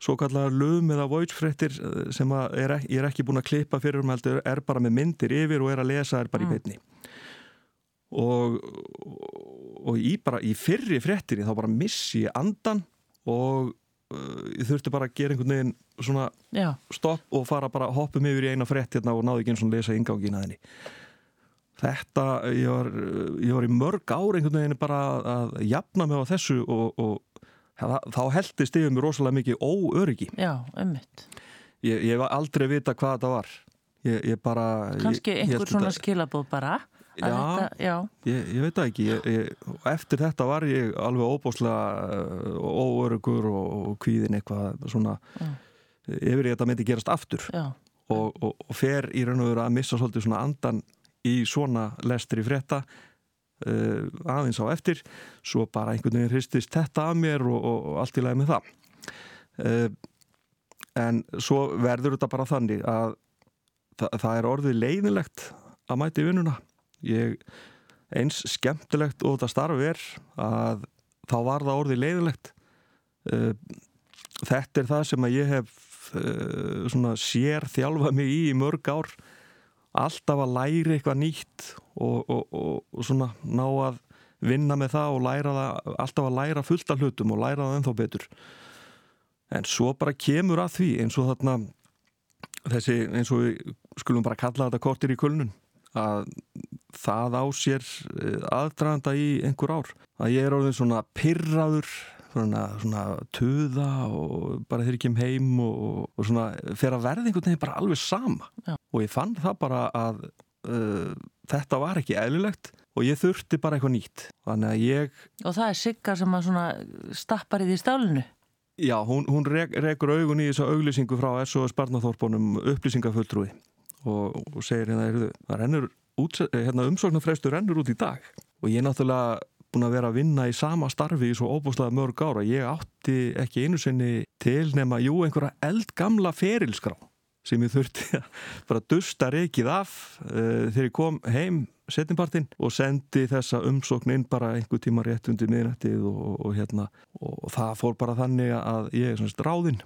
svo kallar lögum eða voice-frettir eh, sem er, ég er ekki búin að klippa fyrir um heldur, er bara með myndir yfir og er að lesa er bara mm. í beitni og, og í, bara, í fyrri frettinni þá bara missi ég andan og uh, ég þurfti bara að gera einhvern veginn svona Já. stopp og fara bara hoppum yfir í eina frett hérna og náðu ekki eins og lesa ingangina þenni þetta, ég var, ég var í mörg ár einhvern veginn bara að jafna mig á þessu og, og þá heldist yfir mér rosalega mikið óöryggi.
Já, ummitt.
Ég, ég var aldrei vita hvað þetta var. Ég, ég bara...
Kanski einhver svona skilabóð bara?
Já, þetta, já. Ég, ég veit það ekki. Eftir þetta var ég alveg óbúslega uh, óörugur og, og kvíðin eitthvað svona já. yfir ég þetta myndi gerast aftur og, og, og fer í raun og veru að missa svolítið svona andan í svona lestri frétta uh, aðeins á eftir svo bara einhvern veginn hristist þetta að mér og, og, allt í lagi með það. Uh, en svo verður þetta bara þannig að það, það er orðið leiðilegt að mæti vinnuna. Ég, eins skemmtilegt og þetta starf er að þá var það orðið leiðilegt uh, þetta er það sem að ég hef sér þjálfa mig í í mörg ár alltaf að læra eitthvað nýtt og, og, og, og svona ná að vinna með það og læra það alltaf að læra fullt af hlutum og læra það ennþá betur. En svo bara kemur að því eins og þarna þessi eins og við skulum bara kalla þetta kortir í kulnun að það á sér eh, aðdraganda í einhver ár. Að ég er orðin svona pyrraður svona, svona töða og bara þegar ég kem heim og, og svona fer að verða einhvern veginn bara alveg sama. Já. og ég fann það bara að uh, þetta var ekki eðlilegt og ég þurfti bara eitthvað nýtt. Þannig að ég
Og það er Sigga sem að svona stappar í því stálinu?
Já, hún, hún rek, rekur augun í þessu auglýsingu frá SOS Barnathorpunum upplýsingafulltrúi og, og segir hérna, það rennur hérna, umsóknarfreistur rennur út í dag. Og ég náttúrulega búin að vera að vinna í sama starfi í svo óbúslega mörg ára. Ég átti ekki einu sinni til nema, jú, einhverja eldgamla ferilskrá sem ég þurfti að bara dusta reikið af uh, þegar ég kom heim setjumpartin og sendi þessa umsókn inn bara einhver tíma rétt undir miðnættið og, og, og hérna og það fór bara þannig að ég er svona stráðinn.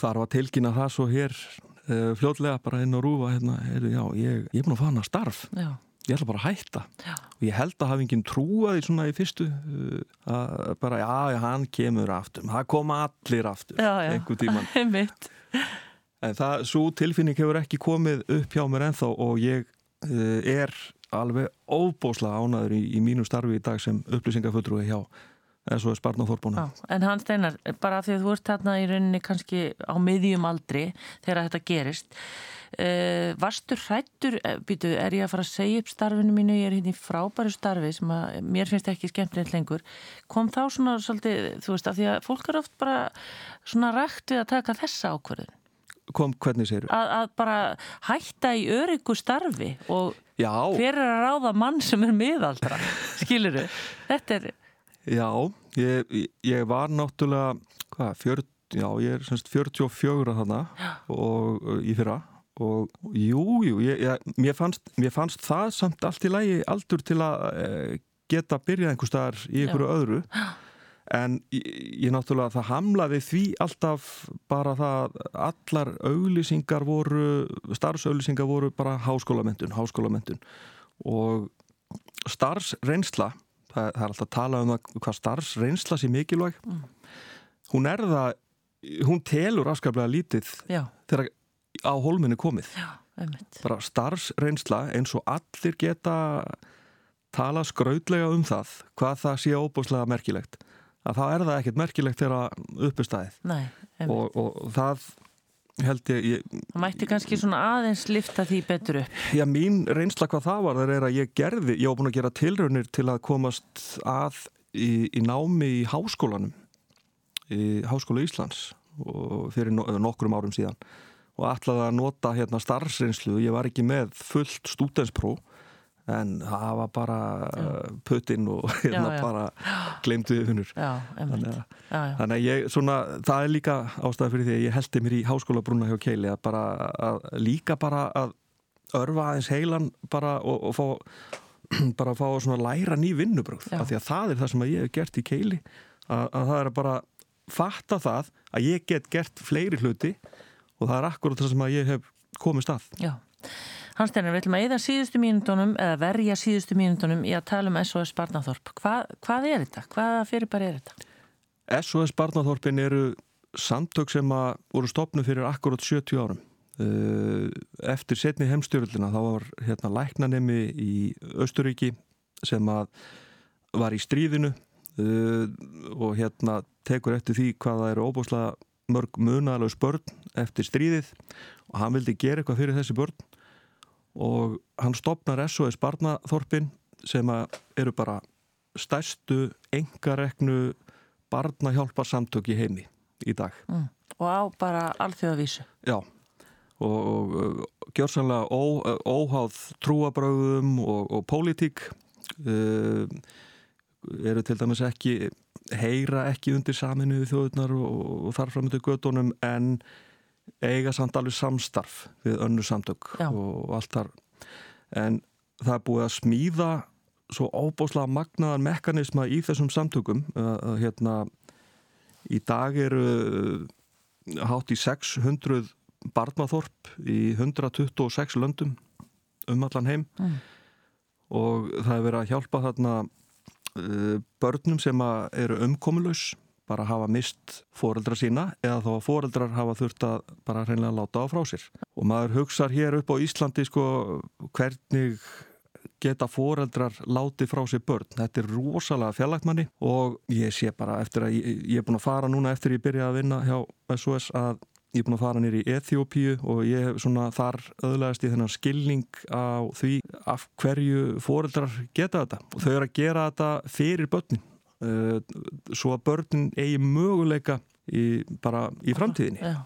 Þar var tilkynna það svo hér uh, fljótlega bara inn á rúfa hérna, heyrðu, já, ég, ég er búin að fana starf. Já ég ætla bara að hætta. Já. og ég held að hafa enginn trúaði svona í fyrstu uh, að bara já, hann kemur aftur. Það koma allir aftur einhver tíman en það, svo tilfinning hefur ekki komið upp hjá mér ennþá og ég uh, er alveg óbóslega ánaður í, í mínu starfi í dag sem upplýsingafulltrúi hjá SOS barnaþorpunum.
Já, en hann steinar, bara því að þú ert þarna í rauninni kannski á miðjum aldri þegar þetta gerist uh, varstu hrættur, eh, býtu, er ég að fara að segja upp starfinu mínu, ég er hérna í frábæru starfi sem að mér finnst ekki skemmtilegt lengur kom þá svona svolítið, þú veist, af því að fólk er oft bara svona rætt við að taka þessa ákverðin
Kom, hvernig segir þú?
Að, að bara hætta í öryggu starfi og
Já.
hver er að ráða mann sem er miðaldra, skilur þau? Þetta er
Já, ég, ég var náttúrulega, hvað, fjör, já, ég er semst 44 þarna og uh, í fyrra og jú, jú, ég, ég, mér, fannst, mér fannst það samt allt í lagi aldur til að uh, geta byrjað einhver staðar í einhverju
Já.
öðru en ég, náttúrulega það hamlaði því alltaf bara það allar auglýsingar voru starfsauglýsingar voru bara háskólamyndun, háskólamyndun. Og starfsreynsla það, það er alltaf að tala um það, hvað starfsreynsla sé mikilvæg.
Mm.
hún er það hún telur afskaplega lítið
Já.
þegar á hólminni komið.
Já,
bara starfsreynsla eins og allir geta tala skrautlega um það hvað það sé óbúslega merkilegt. Að þá er það ekkert merkilegt þegar uppistæðið og, og það held ég, ég
Það mætti kannski svona aðeins lifta því betur upp.
Já, mín reynsla hvað það var það er að ég gerði, ég var búin að gera tilraunir til að komast að í, í námi í háskólanum í Háskóla Íslands fyrir no nokkrum árum síðan og ætlaði að nota hérna starfsreynslu ég var ekki með fullt stúdenspróf en það var bara uh, puttinn og hérna
Já, já.
bara glemdu við finnur
Já, einmitt.
þannig að, þannig að ég svona, það er líka ástæði fyrir því að ég heldi mér í háskólabrúna hjá Keili að bara að, líka bara að örfa aðeins heilan bara og, og fá bara að fá að læra ný vinnubröð af því að það er það sem ég hef gert í Keili að, að það er að bara fatta það að ég get gert fleiri hluti og það er akkurat það sem ég hef komist að
Já. Hansteinar, við ætlum að eða síðustu mínútonum eða verja síðustu mínútonum í að tala um SOS Barnaþorp. Hva, hvað er þetta? Hvaða fyrirbæri er þetta?
SOS Barnaþorpin eru samtök sem að voru stopnu fyrir akkurat 70 árum. Uh, Eftir setni heimstjórnluna þá var hérna læknanemi í Östuríki sem að var í stríðinu uh, og hérna tekur eftir því hvað það eru óbúslega mörg munaðalögs börn eftir stríðið og hann vildi gera eitthvað fyrir þessi börn og hann stopnar SOS Barnaþorpin sem eru bara stærstu engareknu barnahjálpar samtök í heimi í dag.
Mm. Og á bara alþjóðavísu.
Já, og, og, gjörsanlega ó, óháð trúabröðum og, og pólitík uh, eru til dæmis ekki heyra ekki undir saminu þjóðunar og, og þar framöndu gödunum en eiga samt alveg samstarf við önnu samtök
Já.
og, allt þar en það er búið að smíða svo óbáslega magnaðan mekanisma í þessum samtökum að hérna í dag eru uh, hátt í 600 barnaþorp í 126 löndum um allan heim
Mm.
og það er verið að hjálpa þarna uh, börnum sem eru umkomulaus bara hafa mist foreldra sína eða þá að foreldrar hafa þurft að bara hreinlega láta á frá sér. Og maður hugsar hér upp á Íslandi sko hvernig geta foreldrar láti frá sér börn? Þetta er rosalega fjarlagmanni og ég sé bara eftir að ég, ég er búin að fara núna eftir ég byrjaði að vinna hjá SOS að ég er búin að fara nýri í Eþjópíu og ég hef svona þar öðlegast í þennan skilning á því af hverju foreldrar geta þetta. Og þau eru að gera þetta fyrir börnin svo að börnin eigi möguleika í, bara í framtíðinni.
Já,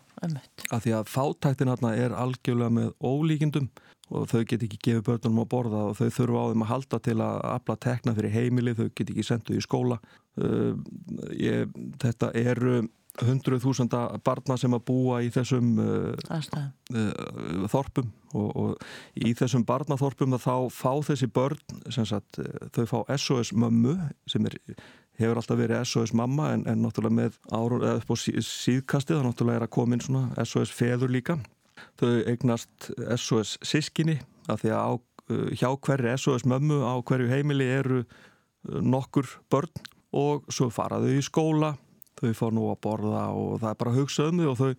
af því að fátæktin hérna er algjörlega með ólíkindum og þau get ekki gefið börnunum að borða og þau þurfa á þeim að halda til að afla tekna fyrir heimili, þau get ekki senduð í skóla. Uh, ég, þetta eru hundruð þúsunda barna sem að búa í þessum uh, uh, þorpum og, og í þessum barnaþorpum þá fá þessi börn sagt, þau fá SOS mömmu sem er, hefur alltaf verið SOS mamma en, en náttúrulega með árun eða upp á sí, síðkastið þá náttúrulega er að koma inn svona SOS feður líka þau eignast SOS sískinni af því að á, uh, hjá hverju SOS mömmu á hverju heimili eru uh, nokkur börn og svo fara þau í skóla þau fá nú að borða og það er bara að hugsa um þau og þau,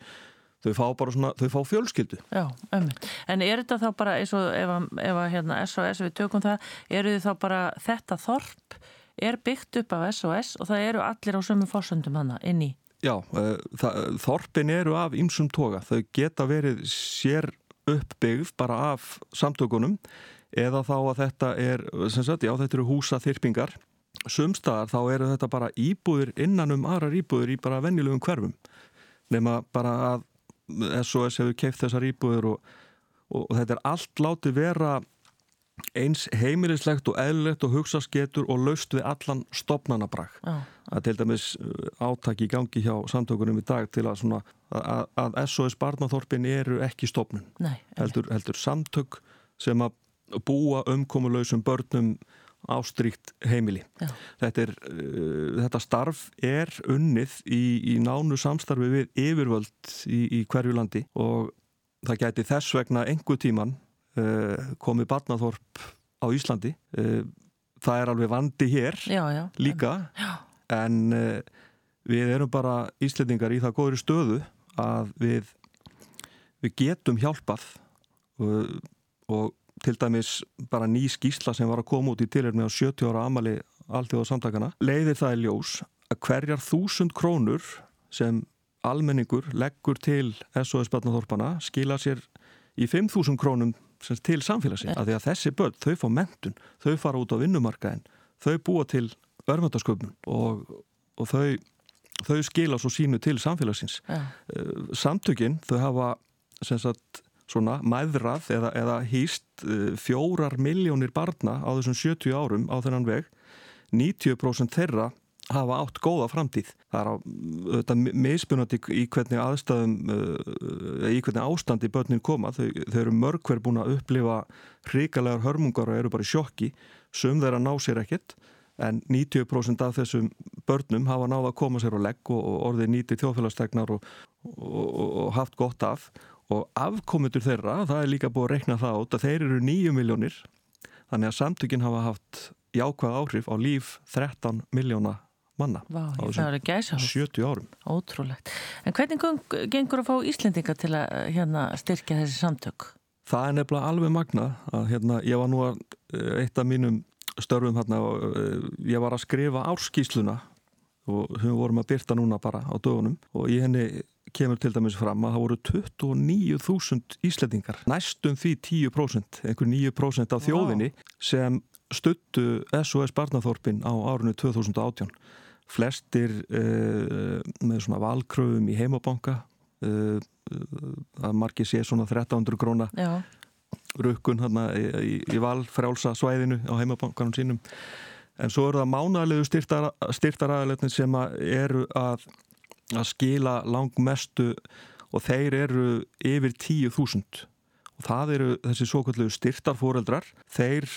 þau fá bara svona, þau fá fjölskyldu.
Já, einmitt. En er þetta þá bara eins og ef, að- að hérna SOS við tökum það, eru þið þá bara þetta þorp er byggt upp af SOS og það eru allir á sömu fórsöndum hana inn í.
Já, uh, það, þorpin eru af ýmsum toga. Þau geta verið sér uppbyggð bara af samtökunum eða þá að þetta er, sem sagt, já þetta eru húsa þyrpingar. Sumstaðar þá eru þetta bara íbúðir innan um aðrar íbúðir í bara vennilegum hverfum. Nefna bara að SOS hefur keift þessar íbúðir og, og, og þetta er allt látið vera eins heimilislegt og eðlilegt og hugsaðsketur og laust við allan stopnanabrag. Er til dæmis átaki í gangi hjá samtökunum í dag til að, svona, að, að SOS barnaþorpin eru ekki stopnun.
Nei.
Heldur, heldur samtök sem að búa umkomulausum börnum ástríkt heimili. Þetta, er, uh, þetta starf er unnið í, í nánu samstarfi við yfirvöld í, í hverju landi og það gæti þess vegna engu tíman uh, komið barnaþorp á Íslandi. Uh, það er alveg vandi hér
Já, já.
líka
Já.
en uh, við erum bara Íslendingar í það góðri stöðu að við, við getum hjálpað og, og til dæmis bara ný skísla sem var að koma út í tilhörni á 70 ára amali alltjóða samtakana leiðir það í ljós að hverjar þúsund krónur sem almenningur leggur til SOS Barnaþorpana skila sér í 5.000 krónum sem til samfélagsins af því að þessi börn, þau fá mentun þau fara út á vinnumarkaðin þau búa til örmöndarsköpun og, og þau, þau skila svo sínu til samfélagsins.
Já.
Eh, samtökin þau hafa sem sagt svona mæðrað eða, eða hýst uh, fjórar miljónir barna á þessum 70 árum á þennan veg. 90% þeirra hafa átt góða framtíð. Það er á þetta misspunandi í hvernig aðstæðum uh, í hvernig ástandi börnin koma. Þau, þau eru mörg hver búin að upplifa hrikalegar hörmungar og eru bara í sjokki. Sum þeirra ná sér ekkert en 90% af þessum börnum hafa náða að koma sér á legg og, og orðið nýti þjóðfélagstegnar og, og, og haft gott af og afkomendur þeirra, það er líka búið að rekna það át að þeir eru nýju miljónir þannig að samtökin hafa haft jákvæð áhrif á líf 13 miljóna manna
Vá,
á
gæsa
70 árum.
Ótrúlegt. En hvernig geng- gengur að fá Íslendinga til að hérna, styrkja þessi samtök?
Það er nefnilega alveg magnað að hérna, ég var nú að eh, eitt af mínum störfum hérna og eh, ég var að skrifa árskísluna og við vorum að byrta núna bara á dögunum og í henni kemur til dæmis fram að það voru 29.000 Íslendingar, næstum því 10%, einhver 9% af þjóðinni sem stuttu SOS Barnaþorpin á árinu 2018. Flestir uh, með svona valkröfum í heimabanka, uh, að margir sé svona 1300 króna
Já,
rukkun hérna í, í, valfrjálsa svæðinu á heimabankanum sínum. En svo eru það mánalegu styrtaraðaletin sem að eru að, að skila langmestu og þeir eru yfir 10.000 og það eru þessi svo kallu styrtarfóreldrar þeir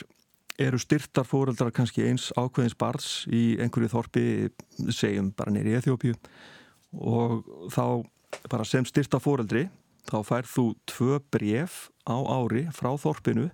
eru styrtarfóreldrar kannski eins ákveðins barns í einhverju þorpi segjum bara nýri í Eþjópíu og þá bara sem styrtarfóreldri þá færð þú tvö bref á ári frá þorpinu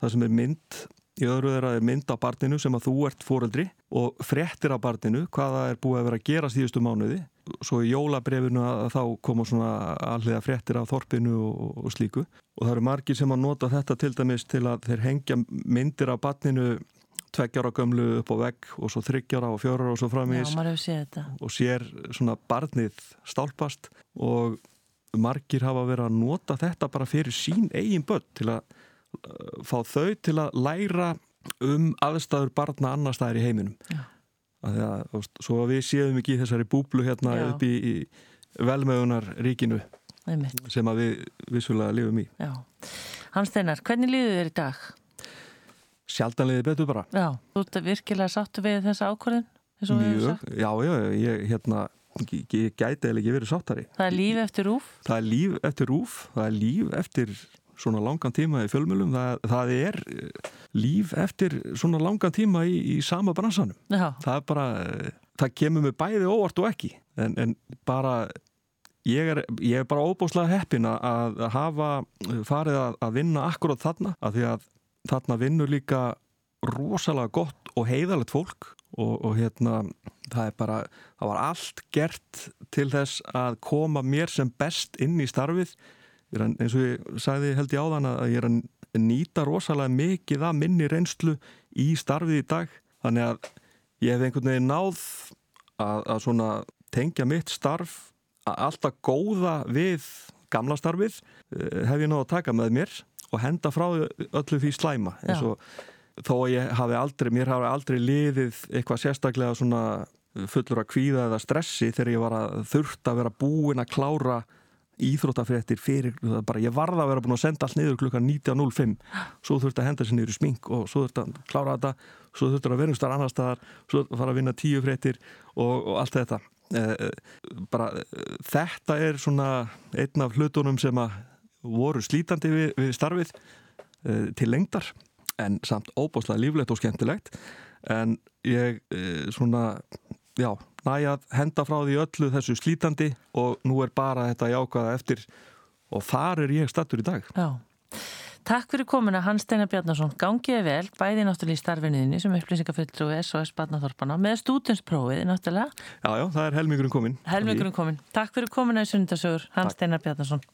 það sem er mynd í öðru þeirra er mynd af barninu sem að þú ert fóreldri og frettir af barninu hvaða er búið að vera að gera síðustu mánuði. Svo í jólabrefinu að þá koma svona allega frettir af þorpinu og, og slíku. Og það eru margir sem að nota þetta til dæmis til að þeir hengja myndir af barninu tveggjára gömlu upp á vegg og svo þryggjára og fjórar og svo
já,
framvís
maður hefur séð þetta.
og sér svona barnið stálpast og margir hafa verið að nota þetta bara fyrir sín eigin börn til að fá þau til að læra um aðstæður barna annar staðar í heiminum að að, þú veist, svo að við séum ekki þessari búblu hérna
Já.
upp í, í velmögunar ríkinu
Einmitt.
sem að við vissulega lifum í
Já. Hans Steinar, hvernig líður þér í dag?
sjaldanlega betur bara
Já, þú ert virkilega sáttu við þessa ákvörðin?
mjög, já, já, ég hérna ég, ég gæti eða ekki verið sáttari
Það er líf eftir rúf?
það er líf eftir rúf, það er líf eftir svona langan tíma í fjölmjölum það, það er eh, líf eftir svona langan tíma í, í sama bransanum.
Já,
það er bara, eh, það kemur mig bæði óvart og ekki. En, en bara ég er, ég er bara óbúslega heppin að- að hafa farið að, að vinna akkurat þarna af því að þarna vinnur líka rosalega gott og heiðalegt fólk og, og hérna það er bara, það var allt gert til þess að koma mér sem best inn í starfið eins og ég sagði held ég áðan að ég er að nýta rosalega mikið að minni reynslu í starfið í dag. Þannig að ég hef einhvern veginn náð að, að svona tengja mitt starf að alltaf góða við gamla starfið eh, hef ég náð að taka með mér og henda frá öllu því slæma. Eins og þó að ég hafi aldrei, mér hafi aldrei liðið eitthvað sérstaklega svona fullur að kvíða eða stressi þegar ég var að þurft að vera búin að klára íþróttafréttir fyrir, bara ég varða að vera búin að senda allt niður klukkan 19.05 svo þurft að henda sér niður í smink og svo þurft að klára þetta, svo þurft að vera um starf annar staðar, svo fara að vinna tíu fréttir og, og allt þetta. Eh, bara þetta er svona einn af hlutunum sem að voru slítandi við, við starfið eh, til lengdar en samt óbáslega líflegt og skemmtilegt. En ég eh, svona já, næja henda frá því öllu þessu slítandi og nú er bara þetta jákvæða eftir og þar er ég stattur í dag.
Já, takk fyrir komuna Hans Steinar Bjarnason, gangiði vel bæði náttúrulega í starfinniðinni sem upplýsingafulltrú SOS Barnaþorpana með stúdinsprófið náttúrulega.
Já, já, það er helmingurinn komin
Helmingurinn komin, takk fyrir komuna í sundarsögur Hans Steinar Bjarnason